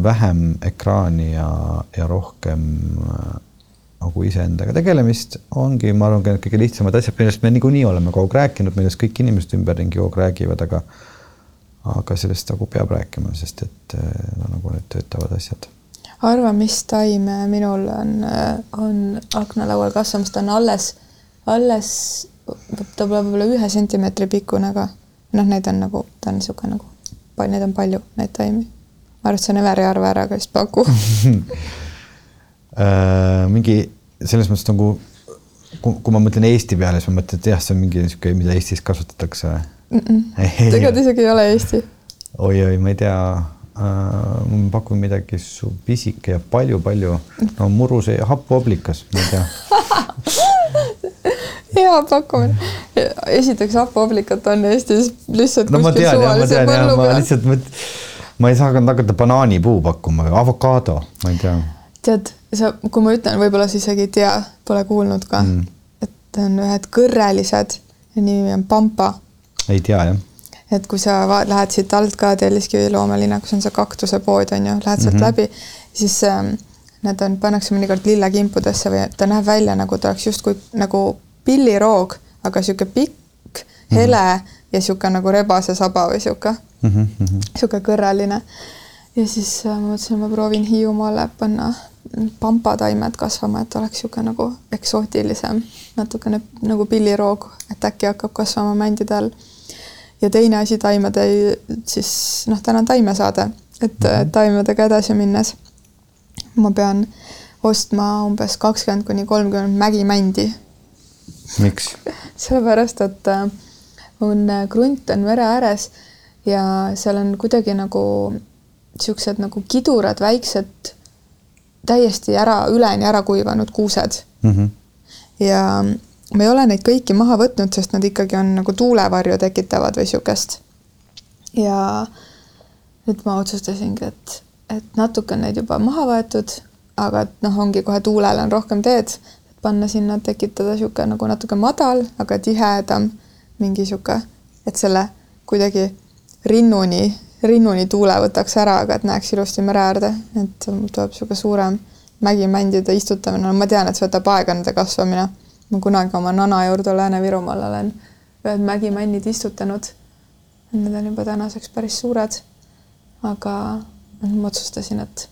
vähem ekraani ja, ja rohkem äh, nagu iseendaga tegelemist ongi, ma arvan, kõige lihtsamad asjad, millest me niikuinii oleme kogu aeg rääkinud, millest kõik inimesed ümberringi kogu aeg räägivad, aga aga sellest nagu peab rääkima, sest et äh, no, nagu need töötavad asjad. arva, mis taim minul on, on aknalaual kasvamas, ta on alles, alles, ta pole võib-olla ühe sentimeetri pikkune, aga noh, neid on nagu, ta on niisugune nagu, neid on palju, neid taimi ma arvan, et see on Everi arve ära ka vist paku äh, mingi selles mõttes nagu kui ma mõtlen Eesti peale, siis ma mõtlen, et jah, see on mingi niisugune, mida Eestis kasvatatakse. Tegelikult isegi ei ole Eesti oi,. oi-oi, ma ei tea äh,, ma pakun midagi su pisike ja palju-palju, no muruse ja happuoblikas, ma ei tea hea pakkumine. esiteks happuoblikat on Eestis lihtsalt no, kuskil suvalise põllu peal. lihtsalt mõt-, ma ei saa hakata banaanipuu pakkuma, avokaado, ma ei tea. tead, sa, kui ma ütlen, võib-olla sa isegi ei tea, pole kuulnud ka mm., et on ühed kõrrelised, nimi on pampa. Ei tea jah. et kui sa lähed siit alt ka Telliskivi loomelinnakus on see kaktuse pood on ju, lähed sealt mm -hmm. läbi, siis ähm, need on, pannakse mõnikord lillekimpudesse või ta näeb välja nagu ta oleks justkui nagu pilliroog, aga niisugune pikk, hele mm -hmm. ja niisugune nagu rebase saba või niisugune mm -hmm. sihuke kõrraline. ja siis äh, ma mõtlesin, ma proovin Hiiumaale panna pambataimed kasvama, et oleks niisugune nagu eksootilisem, natukene nagu pilliroog, et äkki hakkab kasvama mändide all. Ja teine asi taimede, siis noh, täna on taimesaade, et mm -hmm. taimedega edasi minnes ma pean ostma umbes kakskümmend kuni kolmkümmend mägimändi miks? sellepärast, et äh, on äh, krunt on mere ääres ja seal on kuidagi nagu niisugused nagu kidurad, väiksed, täiesti ära, üleni ära kuivanud kuused mm. -hmm. ja ma ei ole neid kõiki maha võtnud, sest nad ikkagi on nagu tuulevarju tekitavad või niisugust. ja nüüd ma otsustasingi, et, et natuke on neid juba maha võetud, aga et noh, ongi kohe tuulele on rohkem teed, et panna sinna, tekitada niisugune nagu natuke madal, aga tihedam mingi niisugune, et selle kuidagi rinnuni, rinnuni tuule võtaks ära, aga et näeks ilusti mere äärde, et tuleb niisugune suurem mägimändide istutamine, no ma tean, et see võtab aega, nende kasvamine. Ma kunagi oma nana juurde Lääne-Virumaal olen ühed mägimännid istutanud. Need on juba tänaseks päris suured. aga ma otsustasin, et,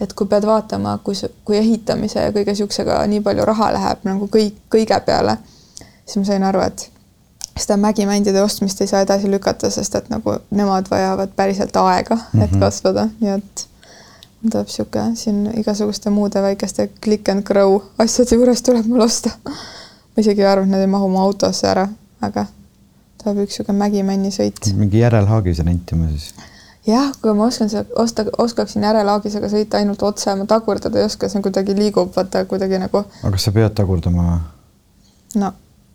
et kui pead vaatama, kui, kui ehitamise ja kõige niisugusega nii palju raha läheb nagu kõik, kõige peale, siis ma sain aru, et seda mägimändide ostmist ei saa edasi lükata, sest et nagu nemad vajavad päriselt aega, et mm -hmm. kasvada, nii et tuleb niisugune siin igasuguste muude väikeste click and grow asjade juures tuleb mul osta. ma isegi ei arvanud, et need ei mahu mu autosse ära, aga tuleb üks niisugune mägimännisõit. mingi järelhaagise rentima siis? jah, kui ma oskan seda osta, oskaksin järelhaagisega sõita ainult otse, ma tagurdada ei oska, see kuidagi liigub, vaata kuidagi nagu. aga kas sa pead tagurdama? no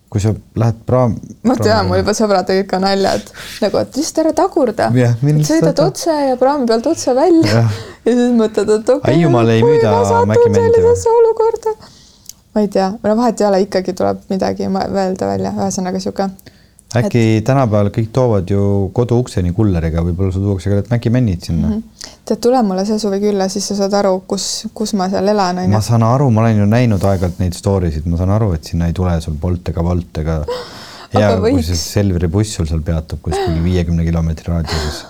kui sa lähed praam. ma tean, mul juba sõbrad tegid ka nalja, et nagu, et lihtsalt ära tagurda yeah,. sõidad otse ja praami pealt otse välja yeah. ja siis mõtled, et okei okay,. Hiiumaal ei müüda mäkimendi või? olukorda. ma ei tea, no vahet ei ole, ikkagi tuleb midagi mõelda välja, ühesõnaga sihuke äkki et... tänapäeval kõik toovad ju koduukseni kulleriga, võib-olla sul tuuakse ka need mäkimännid sinna mm. -hmm. tead, tule mulle see suvi külla, siis sa saad aru, kus, kus ma seal elan, ma saan aru, ma olen ju näinud aeg-ajalt neid story sid, ma saan aru, et sinna ei tule sul Bolt ega Wolt ega ja kui see Selveri buss sul seal peatub kuskil viiekümne kilomeetri raadiuses.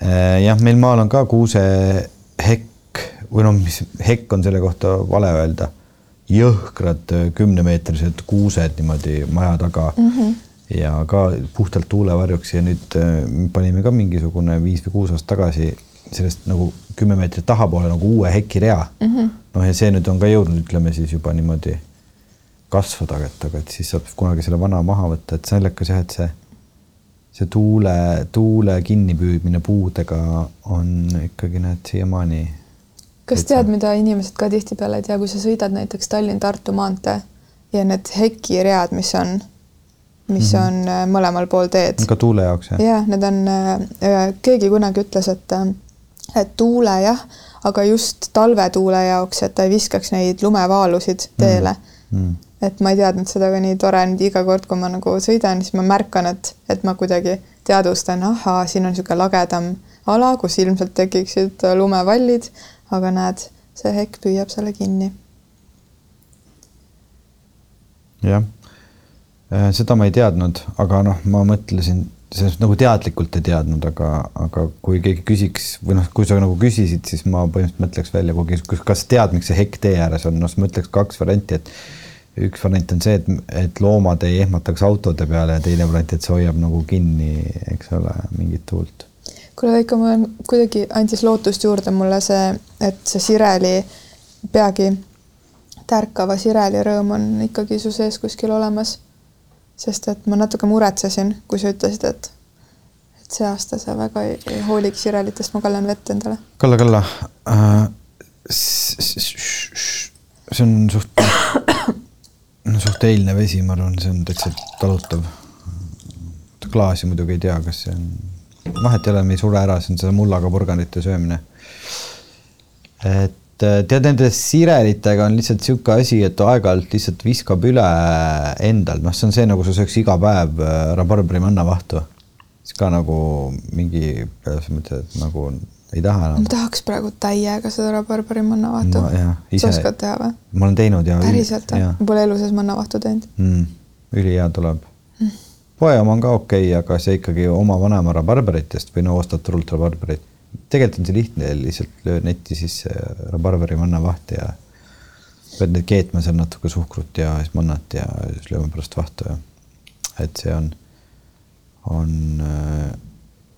Eh, jah, meil maal on ka kuusehekk või noh, mis hekk on selle kohta vale öelda jõhkrad äh, kümnemeetrised kuused niimoodi maja taga mm. -hmm. ja ka puhtalt tuulevarjuks ja nüüd äh, panime ka mingisugune viis või kuus aastat tagasi sellest nagu kümme meetrit tahapoole nagu uue hekirea mm. -hmm. noh, ja see nüüd on ka jõudnud, ütleme siis juba niimoodi kasvada, et aga et siis saab kunagi selle vana maha võtta, et naljakas jah, et see, see tuule, tuule kinnipüüdmine puudega on ikkagi näed siiamaani kas tead, mida inimesed ka tihtipeale ei tea, kui sa sõidad näiteks Tallinn-Tartu maantee ja need hekiread, mis on, mis mm -hmm. on äh, mõlemal pool teed. ka tuule jaoks jah? jah, need on, äh, keegi kunagi ütles, et, äh, et tuule jah, aga just talvetuule jaoks, et ta ei viskaks neid lumevaalusid teele mm. -hmm. et ma ei teadnud seda ka nii tore, nüüd iga kord, kui ma nagu sõidan, siis ma märkan, et, et ma kuidagi teadvustan, ahaa, siin on niisugune lagedam ala, kus ilmselt tekiksid lumevallid aga näed, see hekk püüab selle kinni. jah, äh, seda ma ei teadnud, aga noh, ma mõtlesin, sellest nagu teadlikult ei teadnud, aga, aga kui keegi küsiks või noh, kui sa nagu küsisid, siis ma põhimõtteliselt mõtleks välja, kui, kas tead, miks see hekk tee ääres on, noh, siis ma ütleks kaks varianti, et üks variant on see, et, et loomad ei ehmataks autode peale ja teine variant, et see hoiab nagu kinni, eks ole, mingit tuult kuule, Veiko, mul on kuidagi andis lootust juurde mulle see, et see Sireli peagi tärkava Sireli rõõm on ikkagi su sees kuskil olemas. sest et ma natuke muretsesin, kui sa ütlesid, et et see aasta sa väga ei, ei hooliks Sirelitest, ma kallan vett endale. Kalla, Kalla äh,. see on suht, suht eilne vesi, ma arvan, see on täitsa talutav. klaasi muidugi ei tea, kas see on vahet ei ole, me ei sure ära, see on selle mullaga porgandite söömine. et äh, tead, nende sirelitega on lihtsalt niisugune asi, et aeg-ajalt lihtsalt viskab üle endal, noh, see on see, nagu sa sööks iga päev äh, rabarberi mannavahtu. siis ka nagu mingi, selles mõttes, et nagu ei taha enam. ma tahaks praegu täiega seda rabarberi mannavahtu. sa oskad teha või? ma olen teinud ja. päriselt või? ma pole elu sees mannavahtu teinud mm,. ülihea tuleb mm poe oma on ka okei okay,, aga see ikkagi oma vanema rabarberitest või no ostad turult rabarberit. tegelikult on see lihtne, lihtsalt lööd netti sisse rabarberi mannavahti ja pead neid keetma seal natuke suhkrut ja siis mannat ja siis lööma pärast vahtu ja et see on, on,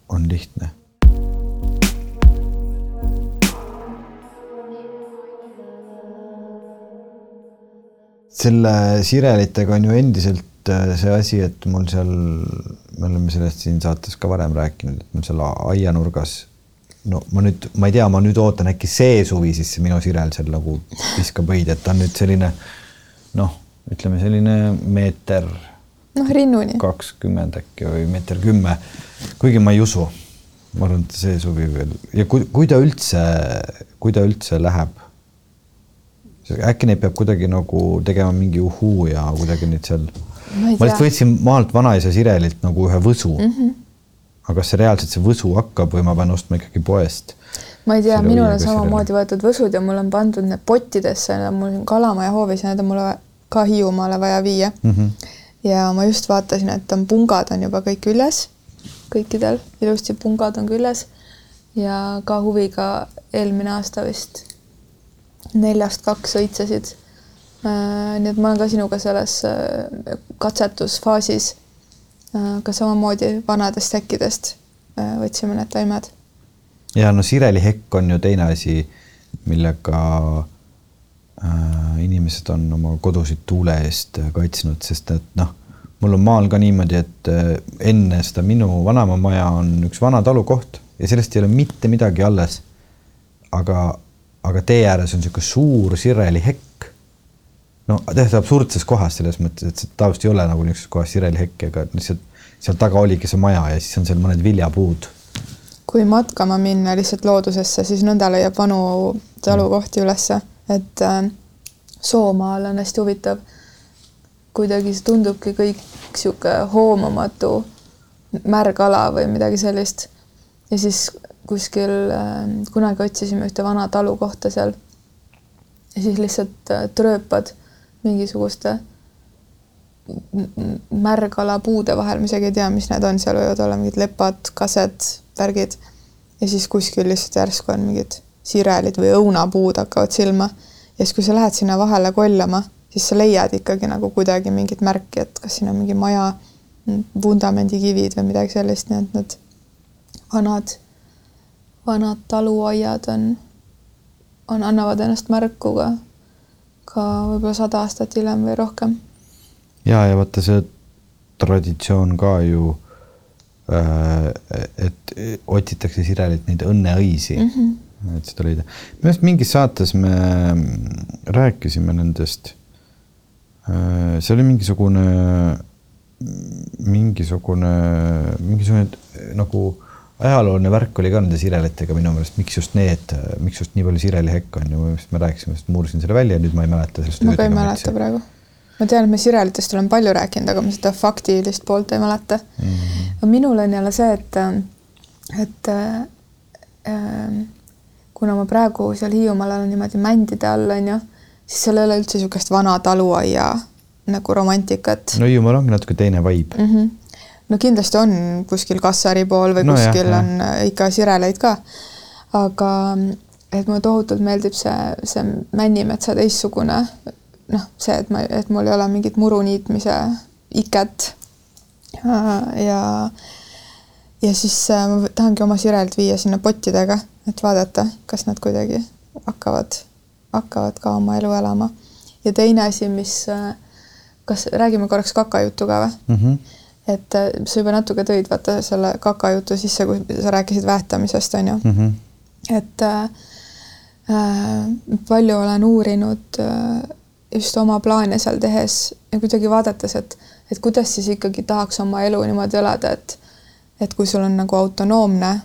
on lihtne selle sirelitega on ju endiselt see asi, et mul seal, me oleme sellest siin saates ka varem rääkinud, et mul seal aianurgas no ma nüüd, ma ei tea, ma nüüd ootan äkki see suvi siis minu sirel seal nagu viskab õid, et ta on nüüd selline noh, ütleme selline meeter. noh, rinnuni. kakskümmend äkki või meeter kümme, kuigi ma ei usu. ma arvan, et see suvi veel ja kui, kui ta üldse, kui ta üldse läheb. äkki neid peab kuidagi nagu tegema mingi uhuu ja kuidagi neid seal. Ma lihtsalt võtsin maalt vanaisa sirelilt nagu ühe võsu mm. -hmm aga kas see reaalselt see võsu hakkab või ma pean ostma ikkagi poest? ma ei tea, minul on samamoodi võetud võsud ja mul on pandud need pottidesse, mul on Kalamaja hoovis ja need on mulle ka Hiiumaale vaja viia mm. -hmm. ja ma just vaatasin, et on pungad on juba kõik üles, kõikidel ilusti pungad on küljes ja ka huviga eelmine aasta vist neljast kaks õitsesid. Äh, nii et ma olen ka sinuga selles äh, katsetusfaasis aga samamoodi vanadest säkkidest äh, võtsime need taimed. ja no sirelihekk on ju teine asi, millega äh, inimesed on oma kodusid tuule eest kaitsnud, sest et noh, mul on maal ka niimoodi, et äh, enne seda minu vanaema maja on üks vana talukoht ja sellest ei ole mitte midagi alles. aga, aga tee ääres on niisugune suur sirelihekk no täiesti absurdses kohas selles mõttes, et see tavaliselt ei ole nagu niisuguses kohas sirelihekk, ega lihtsalt seal taga oligi see maja ja siis on seal mõned viljapuud. kui matkama minna lihtsalt loodusesse, siis nõnda leiab vanu talukohti ülesse, et äh, Soomaal on hästi huvitav. kuidagi see tundubki kõik sihuke hoomamatu märg ala või midagi sellist. ja siis kuskil äh, kunagi otsisime ühte vana talukohta seal. ja siis lihtsalt äh, trööpad mingisuguste märgala puude vahel, ma isegi ei tea, mis need on, seal võivad olla mingid lepad, kased, värgid. ja siis kuskil lihtsalt järsku on mingid sirelid või õunapuud hakkavad silma. ja siis, kui sa lähed sinna vahele kollama, siis sa leiad ikkagi nagu kuidagi mingit märki, et kas siin on mingi maja vundamendikivid või midagi sellist, nii et need vanad, vanad taluaiad on, on, annavad ennast märku ka ka võib-olla sada aastat hiljem või rohkem. ja, ja vaata see traditsioon ka ju äh,, et otsitakse sirelilt neid õnneõisi mm, -hmm. et seda leida. minu arust mingis saates me rääkisime nendest äh,. see oli mingisugune, mingisugune, mingisugune nagu ajalooline värk oli ka nende sirelitega minu meelest, miks just need, miks just nii palju sirelihekk on ju, me rääkisime, sest ma uurisin selle välja ja nüüd ma ei mäleta sellest. ma ka ei mäleta praegu. ma tean, et me sirelitest olen palju rääkinud, aga ma seda faktilist poolt ei mäleta mm. -hmm. minul on jälle see, et, et äh, kuna ma praegu seal Hiiumaal olen niimoodi mändide all, on ju, siis seal ei ole üldse niisugust vana taluaia nagu romantikat. no Hiiumaal ongi natuke teine vibe mm. -hmm no kindlasti on kuskil Kassari pool või no kuskil jah, on jah. ikka sireleid ka. aga et mulle tohutult meeldib see, see Männimetsa teistsugune noh, see, et ma, et mul ei ole mingit muru niitmise iket. ja, ja siis äh, ma tahangi oma sirelt viia sinna pottidega, et vaadata, kas nad kuidagi hakkavad, hakkavad ka oma elu elama. ja teine asi, mis, äh, kas räägime korraks kakajuttu ka või mm? -hmm et äh, sa juba natuke tõid vaata selle kakajutu sisse, kui sa rääkisid väetamisest, on ju mm. -hmm. et äh, äh, palju olen uurinud äh, just oma plaane seal tehes ja kuidagi vaadates, et, et kuidas siis ikkagi tahaks oma elu niimoodi elada, et et kui sul on nagu autonoomne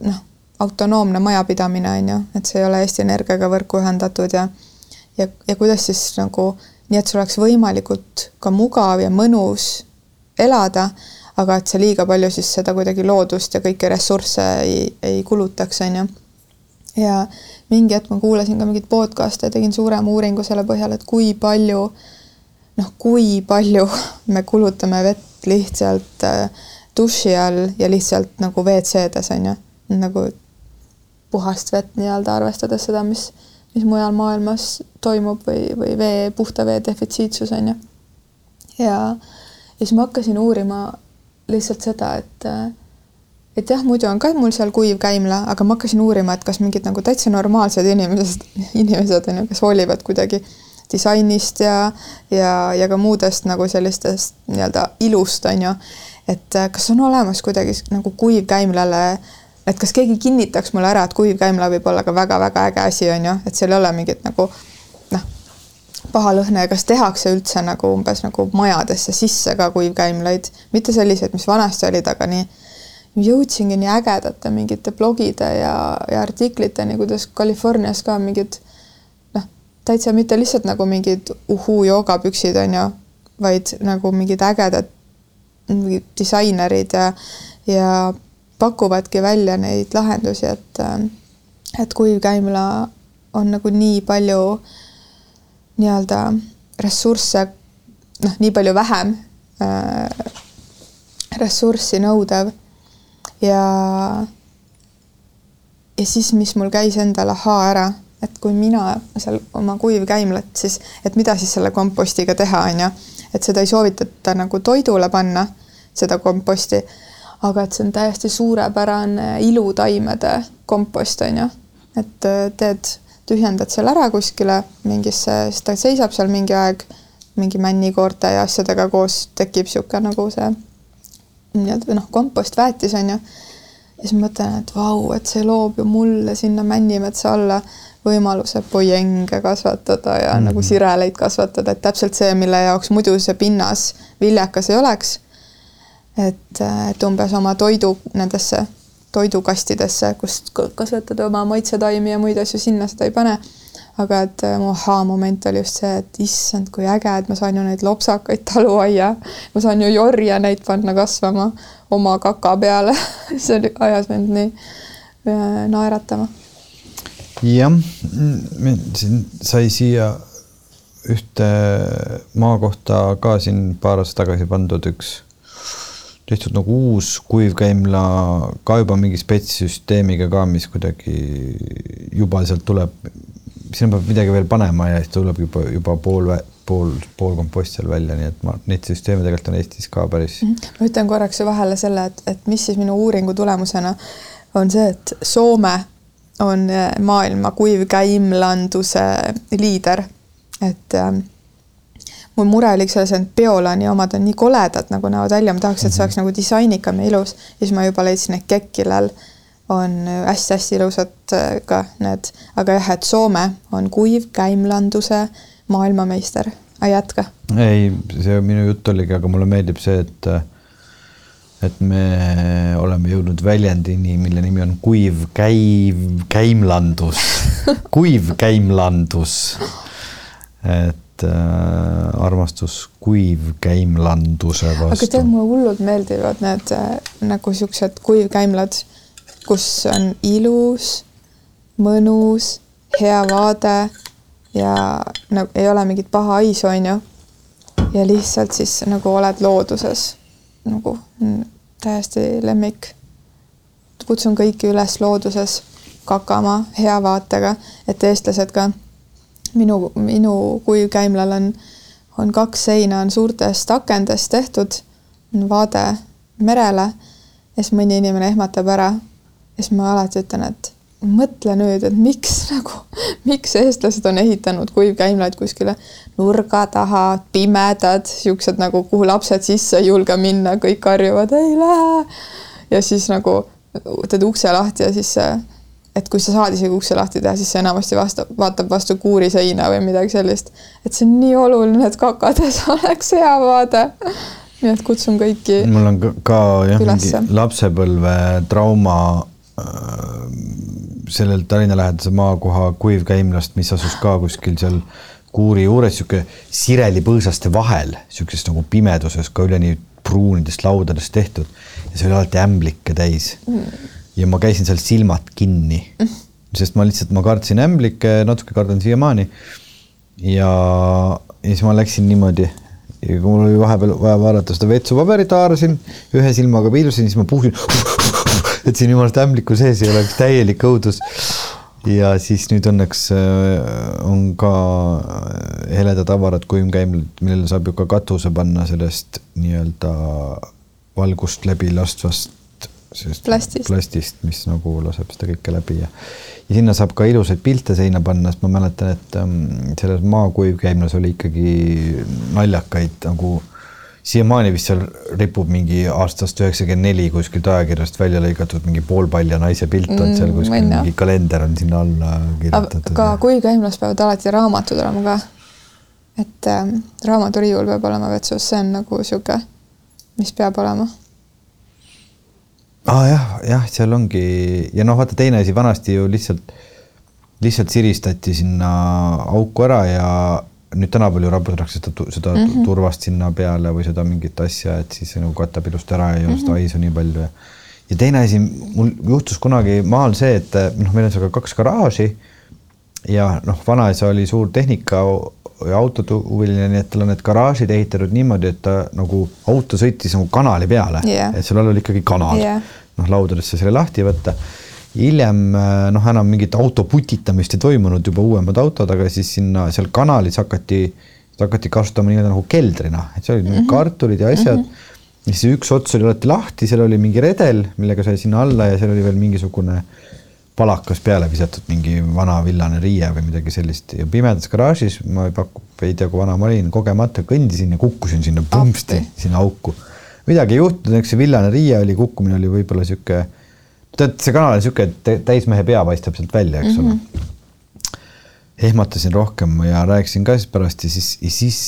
noh, autonoomne majapidamine on ju, et see ei ole Eesti Energiaga võrku ühendatud ja ja, ja kuidas siis nagu nii, et sul oleks võimalikult ka mugav ja mõnus elada, aga et see liiga palju siis seda kuidagi loodust ja kõiki ressursse ei, ei kulutaks, on ju. ja mingi hetk ma kuulasin ka mingit podcast'e ja tegin suurema uuringu selle põhjal, et kui palju, noh, kui palju me kulutame vett lihtsalt äh, duši all ja lihtsalt nagu WC-des, on ju, nagu puhast vett nii-öelda, arvestades seda, mis, mis mujal maailmas toimub või, või vee, puhta vee defitsiitsus, on ju. ja ja siis ma hakkasin uurima lihtsalt seda, et et jah, muidu on ka mul seal kuiv käimla, aga ma hakkasin uurima, et kas mingid nagu täitsa normaalsed inimesed, inimesed on ju, kes hoolivad kuidagi disainist ja, ja, ja ka muudest nagu sellistest nii-öelda ilust, on ju. et äh, kas on olemas kuidagi nagu kuivkäimlale, et kas keegi kinnitaks mulle ära, et kuivkäimla võib olla ka väga-väga äge asi, on ju, et seal ei ole mingit nagu paha lõhna ja kas tehakse üldse nagu umbes nagu majadesse sisse ka kuivkäimlaid, mitte selliseid, mis vanasti olid, aga nii jõudsingi nii ägedate mingite blogide ja, ja artikliteni, kuidas Californias ka mingid noh, täitsa mitte lihtsalt nagu mingid uhuu joogapüksid on ju, vaid nagu mingid ägedad mingid disainerid ja, ja pakuvadki välja neid lahendusi, et et kuivkäimla on nagu nii palju nii-öelda ressursse, noh, nii palju vähem äh, ressurssi nõudev. Ja, ja siis, mis mul käis endal ahaa ära, et kui mina seal oma kuivkäimlat siis, et mida siis selle kompostiga teha, on ju, et seda ei soovitata nagu toidule panna, seda komposti, aga et see on täiesti suurepärane ilutaimede kompost, on ju, et äh, teed, tühjendad selle ära kuskile mingisse, siis ta seisab seal mingi aeg mingi männikoorte ja asjadega koos tekib niisugune nagu see nii-öelda noh, kompostväetis on ju. ja siis ma mõtlen, et vau, et see loob ju mulle sinna Männimetsa alla võimaluse pojenge kasvatada ja mm -hmm. nagu sireleid kasvatada, et täpselt see, mille jaoks muidu see pinnas viljakas ei oleks. et, et umbes oma toidu nendesse toidukastidesse, kust kasvatada oma maitsetaimi ja muid asju, sinna seda ei pane. Aga et äh, mu ahaa-moment oli just see, et issand, kui äge, et ma saan ju neid lopsakaid taluaia, ma saan ju jorja neid panna kasvama oma kaka peale. See oli, ajas mind nii äh, naeratama. jah, siin sai siia ühte maakohta ka siin paar aastat tagasi pandud üks tehtud nagu uus kuivkäimla ka juba mingi spetssüsteemiga ka, mis kuidagi juba sealt tuleb sinna peab midagi veel panema ja siis tuleb juba, juba pool, pool, pool kompost seal välja, nii et ma neid süsteeme tegelikult on Eestis ka päris. Mhm. ma ütlen korraks vahele selle, et, et mis siis minu uuringu tulemusena on see, et Soome on äh, maailma kuivkäimlanduse liider, et ähm, mul mure oli selles, et Biolani omad on nii koledad, nagu näevad välja, ma tahaks, et see oleks mm -hmm. nagu disainikam ja ilus ja siis ma juba leidsin, et Kekkilal on hästi-hästi ilusad äh, ka need, aga jah, et Soome on kuivkäimlanduse maailmameister. jätka. ei, see minu jutt oligi, aga mulle meeldib see, et et me oleme jõudnud väljendini, mille nimi on kuiv käiv, käimlandus kuivkäimlandus. et äh, armastus kuivkäimlanduse vastu. aga tead, mulle hullult meeldivad need äh, nagu siuksed kuivkäimlad kus on ilus, mõnus, hea vaade ja no ei ole mingit paha haisu, on ju. ja lihtsalt siis nagu oled looduses nagu täiesti lemmik. kutsun kõiki üles looduses kakama hea vaatega, et eestlased ka minu, minu kuivkäimlal on, on kaks seina on suurtest akendest tehtud, vaade merele ja siis mõni inimene ehmatab ära siis ma alati ütlen, et mõtle nüüd, et miks nagu, miks eestlased on ehitanud kuivkäimlaid kuskile nurga taha, pimedad, siuksed nagu, kuhu lapsed sisse ei julge minna, kõik karjuvad, ei lähe. ja siis nagu teed ukse lahti ja siis see, et kui sa saad isegi ukse lahti teha, siis see enamasti vastab, vaatab vastu kuuriseina või midagi sellist. et see on nii oluline, et kakades oleks hea vaade. nii et kutsun kõiki. mul on ka, ka jah, mingi lapsepõlve trauma Äh, sellel Tallinna lähedase maakoha kuivkäimlast, mis asus ka kuskil seal kuuri juures, sihuke sirelipõõsaste vahel, sihukeses nagu pimeduses ka üleni pruunidest laudadest tehtud ja see oli alati ämblikke täis mm.. Ja ma käisin seal silmad kinni sest ma lihtsalt, ma kartsin ämblikke, natuke kardan siiamaani. ja, ja siis ma läksin niimoodi kui mul oli vahepeal vaja vaadata seda vetsupaberit, haarasin ühe silmaga piilusin, siis ma puhsin et siin jumalast ämbliku sees ei oleks täielik õudus. ja siis nüüd õnneks äh, on ka äh, heledad avarad kuivkäimlad, millele saab ju ka katuse panna sellest nii-öelda valgust läbi lastvast sellest Plastist. plastist, mis nagu laseb seda kõike läbi ja ja sinna saab ka ilusaid pilte seina panna, sest ma mäletan, et ähm, selles maakuivkäimlas oli ikkagi naljakaid nagu siiamaani vist seal ripub mingi aastast üheksakümmend neli kuskilt ajakirjast välja lõigatud mingi poolpalja naise pilt on seal Mm, kuskil jah. mingi kalender on sinna alla kirjutatud. aga kuivkäimlas peavad alati raamatud olema ka. et ähm, raamaturiiul peab olema vetsus, see on nagu sihuke, mis peab olema. Aa ah, jah, jah, seal ongi ja noh, vaata teine asi, vanasti ju lihtsalt, lihtsalt siristati sinna auku ära ja nüüd tänapäeval ju raputatakse seda, seda mm -hmm. turvast sinna peale või seda mingit asja, et siis see nagu katab ilusti ära ja ei ole seda haisu nii palju ja ja teine asi, mul juhtus kunagi maal see, et noh, meil on seal ka kaks garaaži ja noh, vanaisa oli suur tehnika ja autohuviline, nii et tal on need garaažid ehitatud niimoodi, et ta nagu auto sõitis nagu kanali peale Jah. et seal all oli ikkagi kanal Jah. noh, laudadesse selle lahti võtta. hiljem noh, enam mingit auto putitamist ei toimunud, juba uuemad autod, aga siis sinna seal kanalis hakati, hakati kasutama nii-öelda nagu keldrina, et seal olid mm -hmm. kartulid ja asjad mm. -hmm. ja siis üks ots oli alati lahti, seal oli mingi redel, millega sai sinna alla ja seal oli veel mingisugune palakas peale visatud, mingi vana villane riie või midagi sellist ja pimedas garaažis ma ei paku, ei tea, kui vana ma olin, kogemata kõndisin ja kukkusin sinna pumpsti, Appi. sinna auku. midagi ei juhtunud, eks see villane riie oli, kukkumine oli võib-olla sihuke, tead, see kanal on sihuke, et täismehe pea paistab sealt välja, eks ole mm -hmm. ehmatasin rohkem ja rääkisin ka siis pärast ja siis, ja siis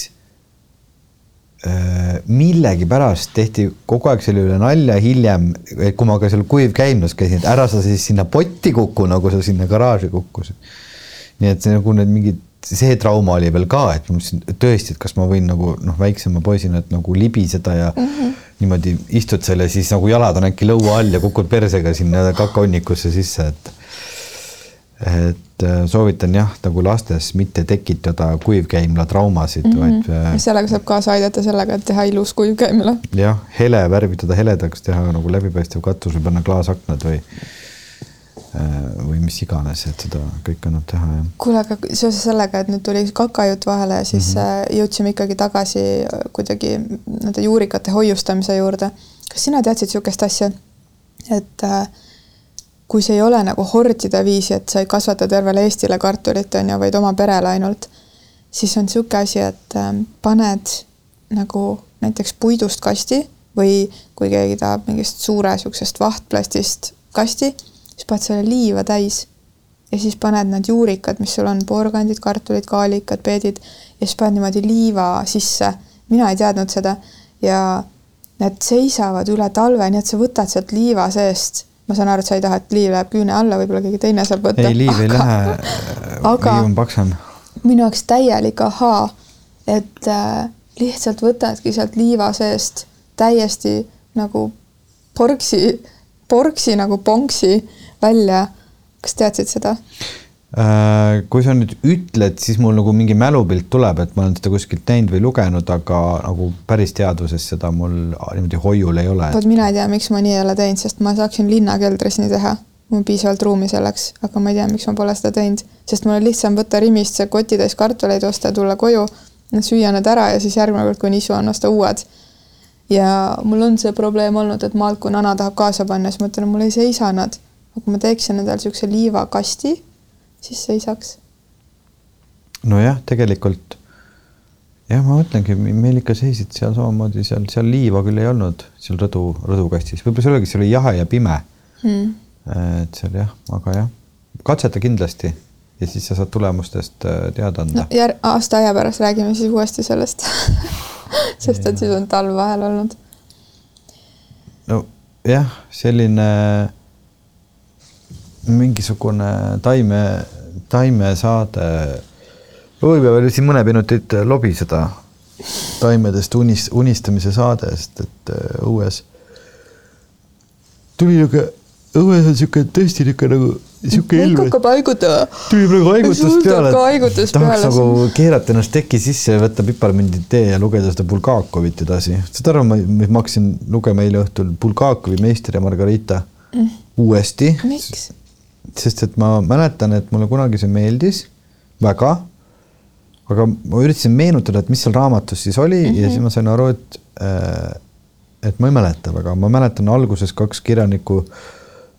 millegipärast tehti kogu aeg selle üle nalja hiljem, kui ma ka seal kuivkäimlas käisin, et ära sa siis sinna potti kuku, nagu sa sinna garaaži kukkusid. nii et see nagu need mingid, see trauma oli veel ka, et ma mõtlesin tõesti, et kas ma võin nagu noh, väiksema poisina, et nagu libiseda ja mm -hmm. niimoodi istud seal ja siis nagu jalad on äkki lõua all ja kukud persega sinna kakahonnikusse sisse, et et äh, soovitan jah, nagu lastes mitte tekitada kuivkäimla traumasid mm, -hmm. vaid äh, sellega saab kaasa aidata sellega, et teha ilus kuivkäimla. jah, hele värvitada heledaks, teha nagu läbipaistev katus või panna klaasaknad või äh, või mis iganes, et seda kõike annab teha, jah. kuule, aga seoses sellega, et nüüd tuli kakajutt vahele ja siis mm -hmm. jõudsime ikkagi tagasi kuidagi nende juurikate hoiustamise juurde. kas sina teadsid niisugust asja, et äh, kui see ei ole nagu hordide viisi, et sa ei kasvata tervele Eestile kartulit, on ju, vaid oma perele ainult, siis on niisugune asi, et äh, paned nagu näiteks puidust kasti või kui keegi tahab mingist suure niisugusest vahtplastist kasti, siis paned selle liiva täis ja siis paned need juurikad, mis sul on, porgandid, kartulid, kaalikad, peedid ja siis paned niimoodi liiva sisse. mina ei teadnud seda ja need seisavad üle talve, nii et sa võtad sealt liiva seest. Ma saan aru, et sa ei taha, et liiv läheb küüne alla, võib-olla keegi teine saab võtta. ei, liiv ei lähe, liiv on paksem. minu jaoks täielik ahaa, et äh, lihtsalt võtadki sealt liiva seest täiesti nagu porksi, porksi nagu ponksi välja. kas teadsid seda? Äh, kui sa nüüd ütled, siis mul nagu mingi mälupilt tuleb, et ma olen seda kuskilt näinud või lugenud, aga nagu päris teadvuses seda mul niimoodi hoiul ei ole. vot mina ei tea, miks ma nii ei ole teinud, sest ma saaksin linnakeldris nii teha. mul on piisavalt ruumi selleks, aga ma ei tea, miks ma pole seda teinud, sest mul on lihtsam võtta Rimist see kotitäis kartuleid osta ja tulla koju, süüa need ära ja siis järgmine kord, kui nisu on, osta uued. ja mul on see probleem olnud, et maalt, kui nana tahab kaasa panna, siis ma ütlen, mul ei seisa nad. aga kui ma teeksin endale niisuguse liivakasti, siis seisaks. nojah, tegelikult jah, ma mõtlengi, meil ikka seisid seal samamoodi seal, seal liiva küll ei olnud seal rõdu, rõdukastis, võib-olla see oligi, see oli jahe ja pime. Hmm.. et seal jah, aga jah, katseta kindlasti ja siis sa saad tulemustest äh, teada anda. No jär-, aasta aja pärast räägime siis uuesti sellest. Sest et siis on talv vahel olnud. nojah, selline mingisugune taime, taimesaade. võime veel siin mõne minutit lobiseda taimedest unis, unistamise saade, sest et äh, õues tuli niisugune, õues on niisugune tõesti niisugune nagu niisugune kõik hakkab haigutama. tuli praegu haigutus peale, tahaks peale. nagu keerata ennast teki sisse ja võtta piparmündi tee ja lugeda seda Bulgakovit edasi. saad aru, ma, ma hakkasin lugema eile õhtul Bulgakovi Meister ja Margarita mm. uuesti. miks? Sest et ma mäletan, et mulle kunagi see meeldis väga. aga ma üritasin meenutada, et mis seal raamatus siis oli mm -hmm. ja siis ma sain aru, et äh, et ma ei mäleta väga, ma mäletan alguses kaks kirjanikku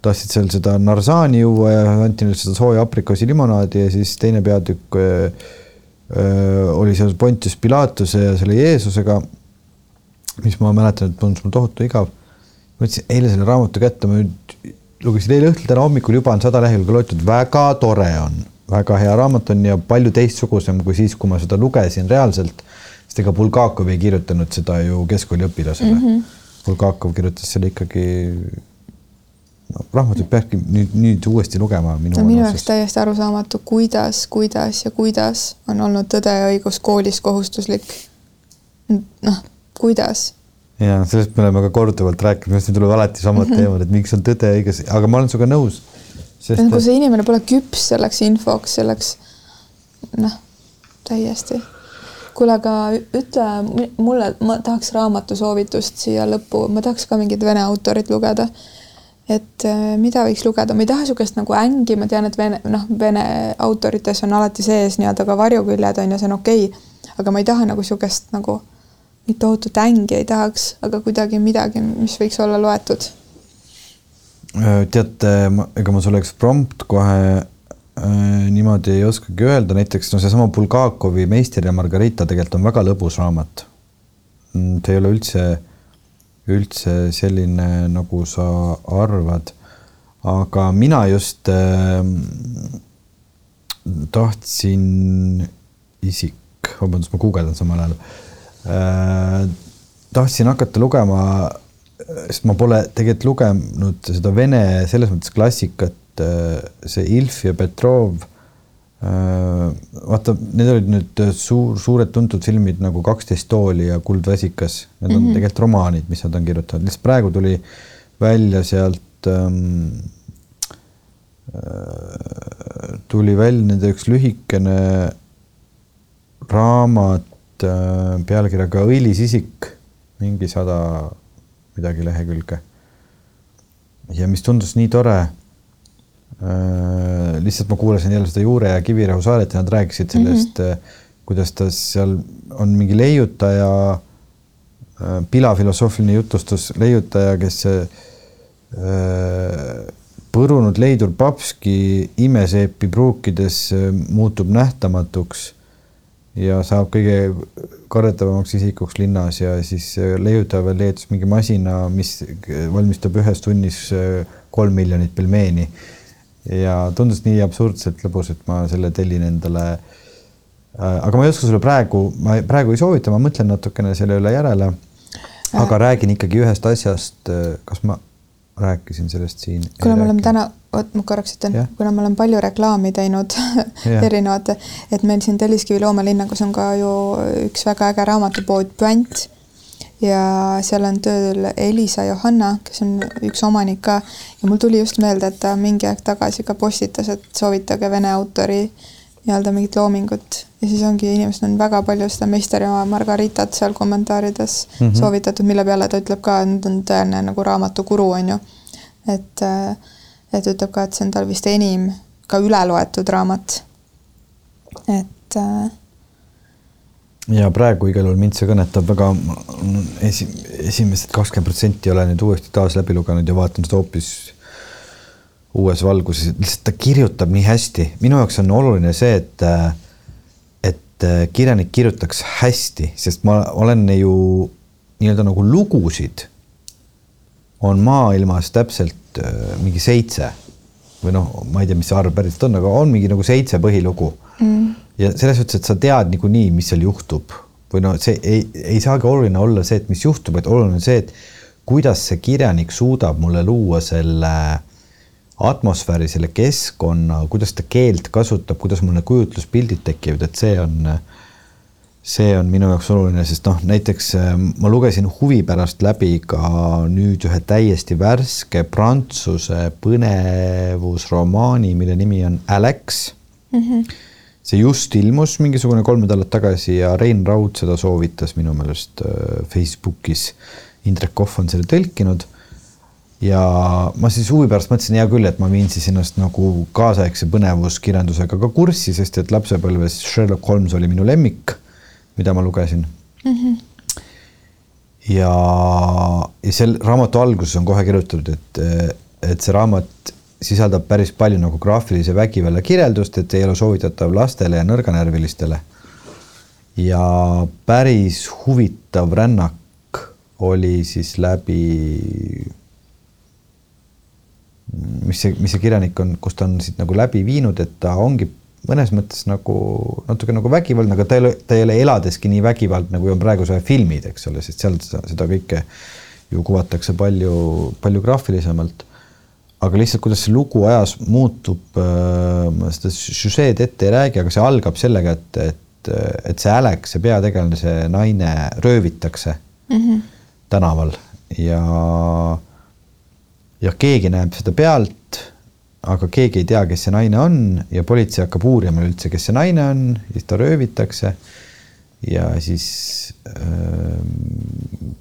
tahtsid seal seda narsaani juua ja anti neile seda sooja aprikoosilimonadi ja siis teine peatükk öö, öö, oli seal Pontius Pilatuse ja selle Jeesusega, mis ma mäletan, et tundus mulle tohutu igav. ma võtsin eile selle raamatu kätte, ma nüüd lugesin eile õhtul, täna hommikul juba on sada lehekülge loetud, väga tore on, väga hea raamat on ja palju teistsugusem kui siis, kui ma seda lugesin reaalselt. sest ega Bulgakov ei kirjutanud seda ju keskkooliõpilasele mm. -hmm. Bulgakov kirjutas selle ikkagi no, raamatuid peabki nüüd, nüüd uuesti lugema. no minu jaoks täiesti arusaamatu, kuidas, kuidas ja kuidas on olnud Tõde ja õigus koolis kohustuslik. noh, kuidas ja sellest me oleme ka korduvalt rääkinud, sellest tuleb alati samad mm -hmm. teemad, et miks on tõde õiges, aga ma olen sinuga nõus. kui et... see inimene pole küps selleks infoks, selleks noh, täiesti. kuule, aga ütle mulle, ma tahaks raamatusoovitust siia lõppu, ma tahaks ka mingit vene autorit lugeda. et äh, mida võiks lugeda, ma ei taha niisugust nagu ängi, ma tean, et vene, noh, vene autorites on alati sees nii-öelda ka varjuküljed on ju, see on okei okay., aga ma ei taha nagu niisugust nagu nüüd tohutut ängi ei tahaks, aga kuidagi midagi, mis võiks olla loetud. Äh, teate, ega ma sulle eks prompt kohe äh, niimoodi ei oskagi öelda, näiteks no seesama Bulgakovi Meister ja Margarita tegelikult on väga lõbus raamat. Mm, see ei ole üldse, üldse selline, nagu sa arvad. aga mina just äh, tahtsin isik, vabandust, ma guugeldan samal ajal Äh, tahtsin hakata lugema, sest ma pole tegelikult lugenud seda vene selles mõttes klassikat, äh, see Ilf ja Petrov. Äh, vaata, need olid nüüd suur, suured tuntud filmid nagu Kaksteist tooli ja Kuldväsikas, need on mm -hmm. tegelikult romaanid, mis nad on kirjutanud, lihtsalt praegu tuli välja sealt ähm, tuli välja nende üks lühikene raamat Äh, pealkirjaga Õilis isik, mingi sada midagi lehekülge. ja mis tundus nii tore. Äh, lihtsalt ma kuulasin jälle seda Juure ja Kivirähu saadet ja nad rääkisid sellest mm, -hmm. kuidas ta seal on mingi leiutaja, pilafilosoofiline jutustus, leiutaja, kes põrunud leidur papski imeseepi pruukides muutub nähtamatuks ja saab kõige kardetavamaks isikuks linnas ja siis äh, leiutaja veel leidis mingi masina, mis valmistab ühes tunnis äh, kolm miljonit pelmeeni. ja tundus nii absurdselt lõbus, et ma selle tellin endale. Äh, aga ma ei oska sulle praegu, ma praegu ei soovita, ma mõtlen natukene selle üle järele. aga räägin ikkagi ühest asjast, kas ma rääkisin sellest siin. kuna me oleme täna, oot ma korraks ütlen, kuna me oleme palju reklaami teinud erinevate, et meil siin Telliskivi loomalinnakus on ka ju üks väga äge raamatupood Puänt. Ja seal on tööl Elisa Johanna, kes on üks omanik ka. Ja mul tuli just meelde, et ta mingi aeg tagasi ka postitas, et soovitage vene autori nii-öelda mingit loomingut. Ja siis ongi, inimesed on väga palju seda Meister ja Margaritat seal kommentaarides mm -hmm. soovitatud, mille peale ta ütleb ka, et on tõeline nagu raamatukuru, on ju. et, et ütleb ka, et see on tal vist enim ka üle loetud raamat. et ja praegu igal juhul mind see kõnetab väga, esi, esimesed kakskümmend protsenti olen nüüd uuesti taas läbi lugenud ja vaatan seda hoopis uues valguses, lihtsalt ta kirjutab nii hästi, minu jaoks on oluline see, et et kirjanik kirjutaks hästi, sest ma olen ju nii-öelda nagu lugusid on maailmas täpselt äh, mingi seitse või noh, ma ei tea, mis see arv päriselt on, aga on mingi nagu seitse põhilugu. Mm.. ja selles suhtes, et sa tead niikuinii, mis seal juhtub. Või no see ei, ei saagi oluline olla see, et mis juhtub, et oluline on see, et kuidas see kirjanik suudab mulle luua selle äh, atmosfääri, selle keskkonna, kuidas ta keelt kasutab, kuidas mul need kujutluspildid tekivad, et see on, see on minu jaoks oluline, sest noh, näiteks äh, ma lugesin huvi pärast läbi ka nüüd ühe täiesti värske prantsuse põnevusromaani, mille nimi on Alex mm. -hmm. see just ilmus mingisugune kolm nädalat tagasi ja Rein Raud seda soovitas minu meelest äh, Facebookis. Indrek Kohv on selle tõlkinud ja ma siis huvi pärast mõtlesin, hea küll, et ma viin siis ennast nagu kaasaegse põnevuskirjandusega ka kurssi, sest et lapsepõlves Sherlock Holmes oli minu lemmik, mida ma lugesin mm. -hmm. ja, ja seal raamatu alguses on kohe kirjutatud, et, et see raamat sisaldab päris palju nagu graafilise vägivalla kirjeldust, et ei ole soovitatav lastele ja nõrganärvilistele. ja päris huvitav rännak oli siis läbi mis see, mis see kirjanik on, kus ta on siit nagu läbi viinud, et ta ongi mõnes mõttes nagu natuke nagu vägivaldne, aga ta ei ole, ta ei ole eladeski nii vägivaldne, kui on praeguse filmid, eks ole, sest seal seda kõike ju kuvatakse palju, palju graafilisemalt. aga lihtsalt, kuidas see lugu ajas muutub äh,, ma seda süžeed ette ei räägi, aga see algab sellega, et, et, et see Alex, see peategelane, see naine röövitakse mm -hmm. tänaval ja ja keegi näeb seda pealt, aga keegi ei tea, kes see naine on ja politsei hakkab uurima üldse, kes see naine on, siis ta röövitakse. ja siis äh,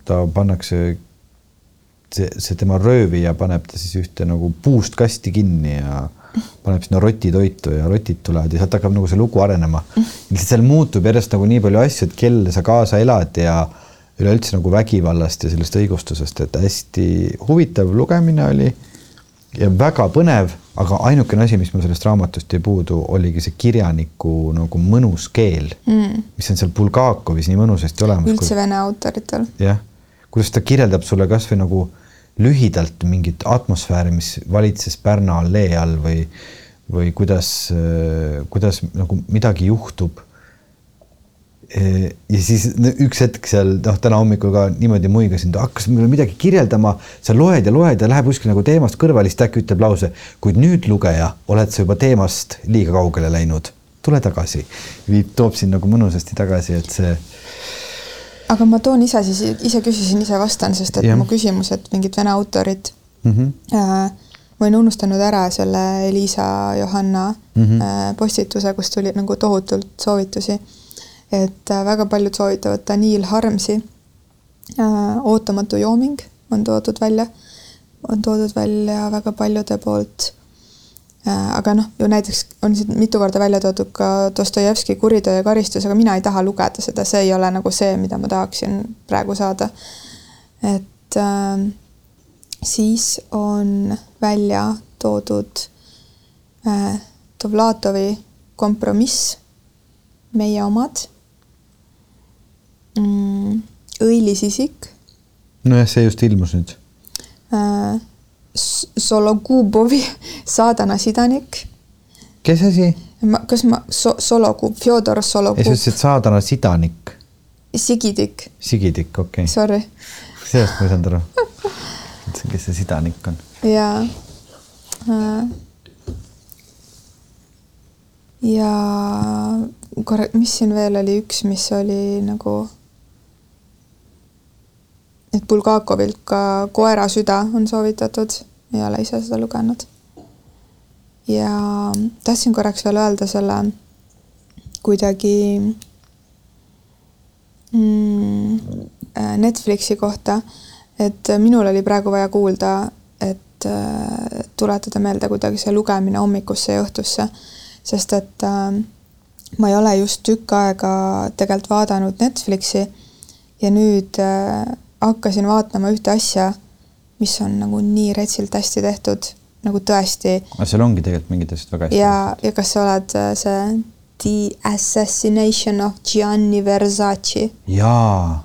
ta pannakse, see, see tema röövija paneb ta siis ühte nagu puust kasti kinni ja paneb sinna rotitoitu ja rotid tulevad ja sealt hakkab nagu see lugu arenema. lihtsalt seal muutub järjest nagu nii palju asju, et kelle sa kaasa elad ja üleüldse nagu vägivallast ja sellest õigustusest, et hästi huvitav lugemine oli ja väga põnev, aga ainukene asi, mis mul sellest raamatust jäi puudu, oligi see kirjaniku nagu mõnus keel mm., mis on seal Bulgakovis nii mõnusasti olemas. üldse vene autoritel. jah, kuidas ta kirjeldab sulle kasvõi nagu lühidalt mingit atmosfääri, mis valitses Pärna allee all või, või kuidas, kuidas nagu midagi juhtub ja siis üks hetk seal noh, täna hommikul ka niimoodi muigasin, ta hakkas mulle midagi kirjeldama, sa loed ja loed ja läheb kuskil nagu teemast kõrvale, siis ta äkki ütleb lause, kuid nüüd lugeja, oled sa juba teemast liiga kaugele läinud, tule tagasi. viib, toob sind nagu mõnusasti tagasi, et see. aga ma toon ise siis, ise küsisin, ise vastan, sest et ja. mu küsimus, et mingid vene autorid mm. -hmm. Äh, ma olin unustanud ära selle Elisa Johanna mm -hmm. postituse, kus tuli nagu tohutult soovitusi et äh, väga paljud soovitavad Daniil Harmsi äh, ootamatu jooming on toodud välja, on toodud välja väga paljude poolt äh,. aga noh, ju näiteks on siin mitu korda välja toodud ka Dostojevski Kuritöö ja karistus, aga mina ei taha lugeda seda, see ei ole nagu see, mida ma tahaksin praegu saada. et äh, siis on välja toodud äh, Dovlatovi kompromiss, meie omad mm,? õilis isik. nojah, see just ilmus nüüd äh,. Sologubovi saadana sidanik. kes asi? ma, kas ma so,, Sologub, Fjodor Sologub. sa ütlesid saadana sidanik. Sigidik. Sigidik, okei okay.. Sorry. sellest ma ei saanud aru. mõtlesin, kes see sidanik on. jaa äh, ja korra, mis siin veel oli, üks, mis oli nagu et Bulgakovilt ka Koera süda on soovitatud, ei ole ise seda lugenud. ja tahtsin korraks veel öelda selle kuidagi mm, Netflixi kohta, et minul oli praegu vaja kuulda, et äh, tuletada meelde kuidagi see lugemine hommikusse ja õhtusse, sest et äh, ma ei ole just tükk aega tegelikult vaadanud Netflixi ja nüüd äh, hakkasin vaatama ühte asja, mis on nagu nii retsilt hästi tehtud, nagu tõesti. aga seal ongi tegelikult mingid asjad väga hästi ja, ja kas sa oled äh, see The Assassination of Gianni Versace? jaa,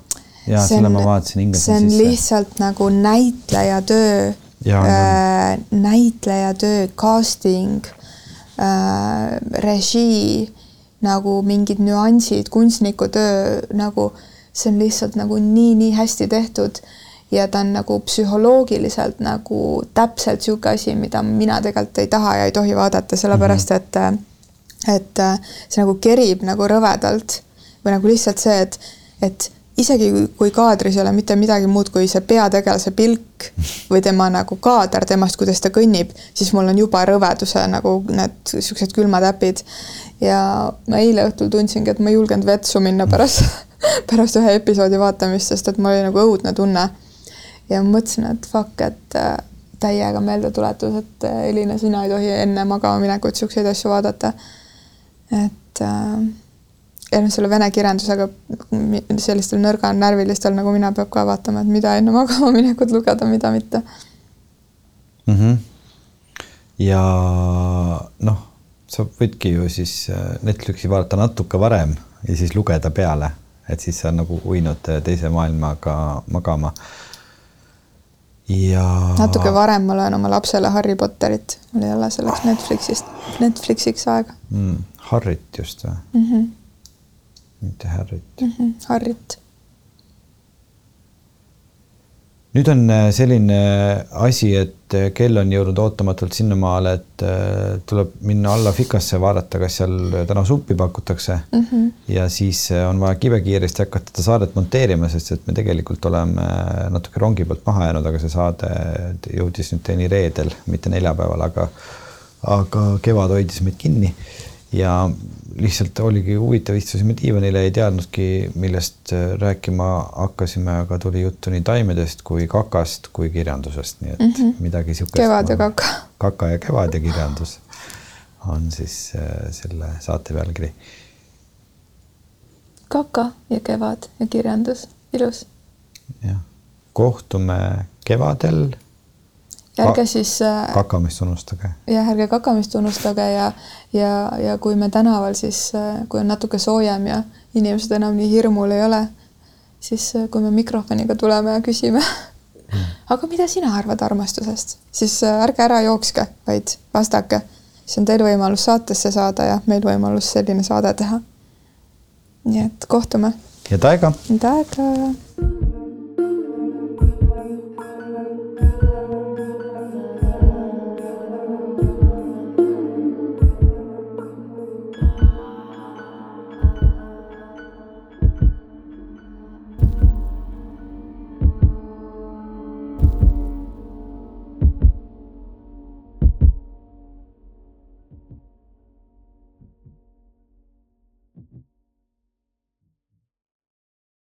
jaa, selle ma vaatasin, hingasin sisse. see on lihtsalt nagu näitlejatöö, äh, näitlejatöö, casting äh,, režii, nagu mingid nüansid, kunstnikutöö nagu äh, see on lihtsalt nagu nii-nii hästi tehtud ja ta on nagu psühholoogiliselt nagu täpselt niisugune asi, mida mina tegelikult ei taha ja ei tohi vaadata, sellepärast mhm. et et see nagu kerib nagu rõvedalt või nagu lihtsalt see, et, et isegi kui kaadris ei ole mitte midagi muud kui see peategelase pilk või tema nagu kaader temast, kuidas ta kõnnib, siis mul on juba rõveduse nagu need niisugused külmatäpid. ja ma eile õhtul tundsingi, et ma ei julgenud vetsu minna pärast pärast ühe episoodi vaatamist, sest et mul oli nagu õudne tunne. ja mõtlesin, et fuck, et äh, täiega meeldetuletus, et äh, Elina, sina ei tohi enne magama minekut niisuguseid asju vaadata. et äh, ja noh, selle vene kirjandusega sellistel nõrganärvilistel nagu mina peab ka vaatama, et mida enne magama minekut lugeda, mida mitte mm. -hmm. ja noh, sa võidki ju siis Netflixi vaadata natuke varem ja siis lugeda peale, et siis sa nagu uinud teise maailmaga magama. ja. natuke varem ma loen oma lapsele Harry Potterit, mul ei ole selleks Netflixist, Netflixiks aega mm,. Harrit just või mm? -hmm. mitte Harrit mm. -hmm. Harrit nüüd on äh, selline asi, et äh, kell on jõudnud ootamatult sinnamaale, et äh, tuleb minna alla fikasse, vaadata, kas seal täna suppi pakutakse mm. -hmm. ja siis on vaja kibekiiresti hakata seda saadet monteerima, sest et me tegelikult oleme natuke rongi pealt maha jäänud, aga see saade jõudis nüüd teieni reedel, mitte neljapäeval, aga aga kevad hoidis meid kinni ja lihtsalt oligi huvitav, istusime diivanile, ei teadnudki, millest äh, rääkima hakkasime, aga tuli juttu nii taimedest kui kakast kui kirjandusest, nii et mm -hmm. midagi siukest. kevad ja kaka. kaka ja kevad ja kirjandus on siis äh, selle saate pealkiri. kaka ja kevad ja kirjandus, ilus. jah, kohtume kevadel ärge siis äh,. kakamist unustage. jah, ärge kakamist unustage ja, ja, ja kui me tänaval siis äh,, kui on natuke soojem ja inimesed enam nii hirmul ei ole, siis äh, kui me mikrofoniga tuleme ja küsime mm. aga mida sina arvad armastusest, siis ärge ära jookske, vaid vastake. siis on teil võimalus saatesse saada ja meil võimalus selline saade teha. nii et kohtume. head aega. head aega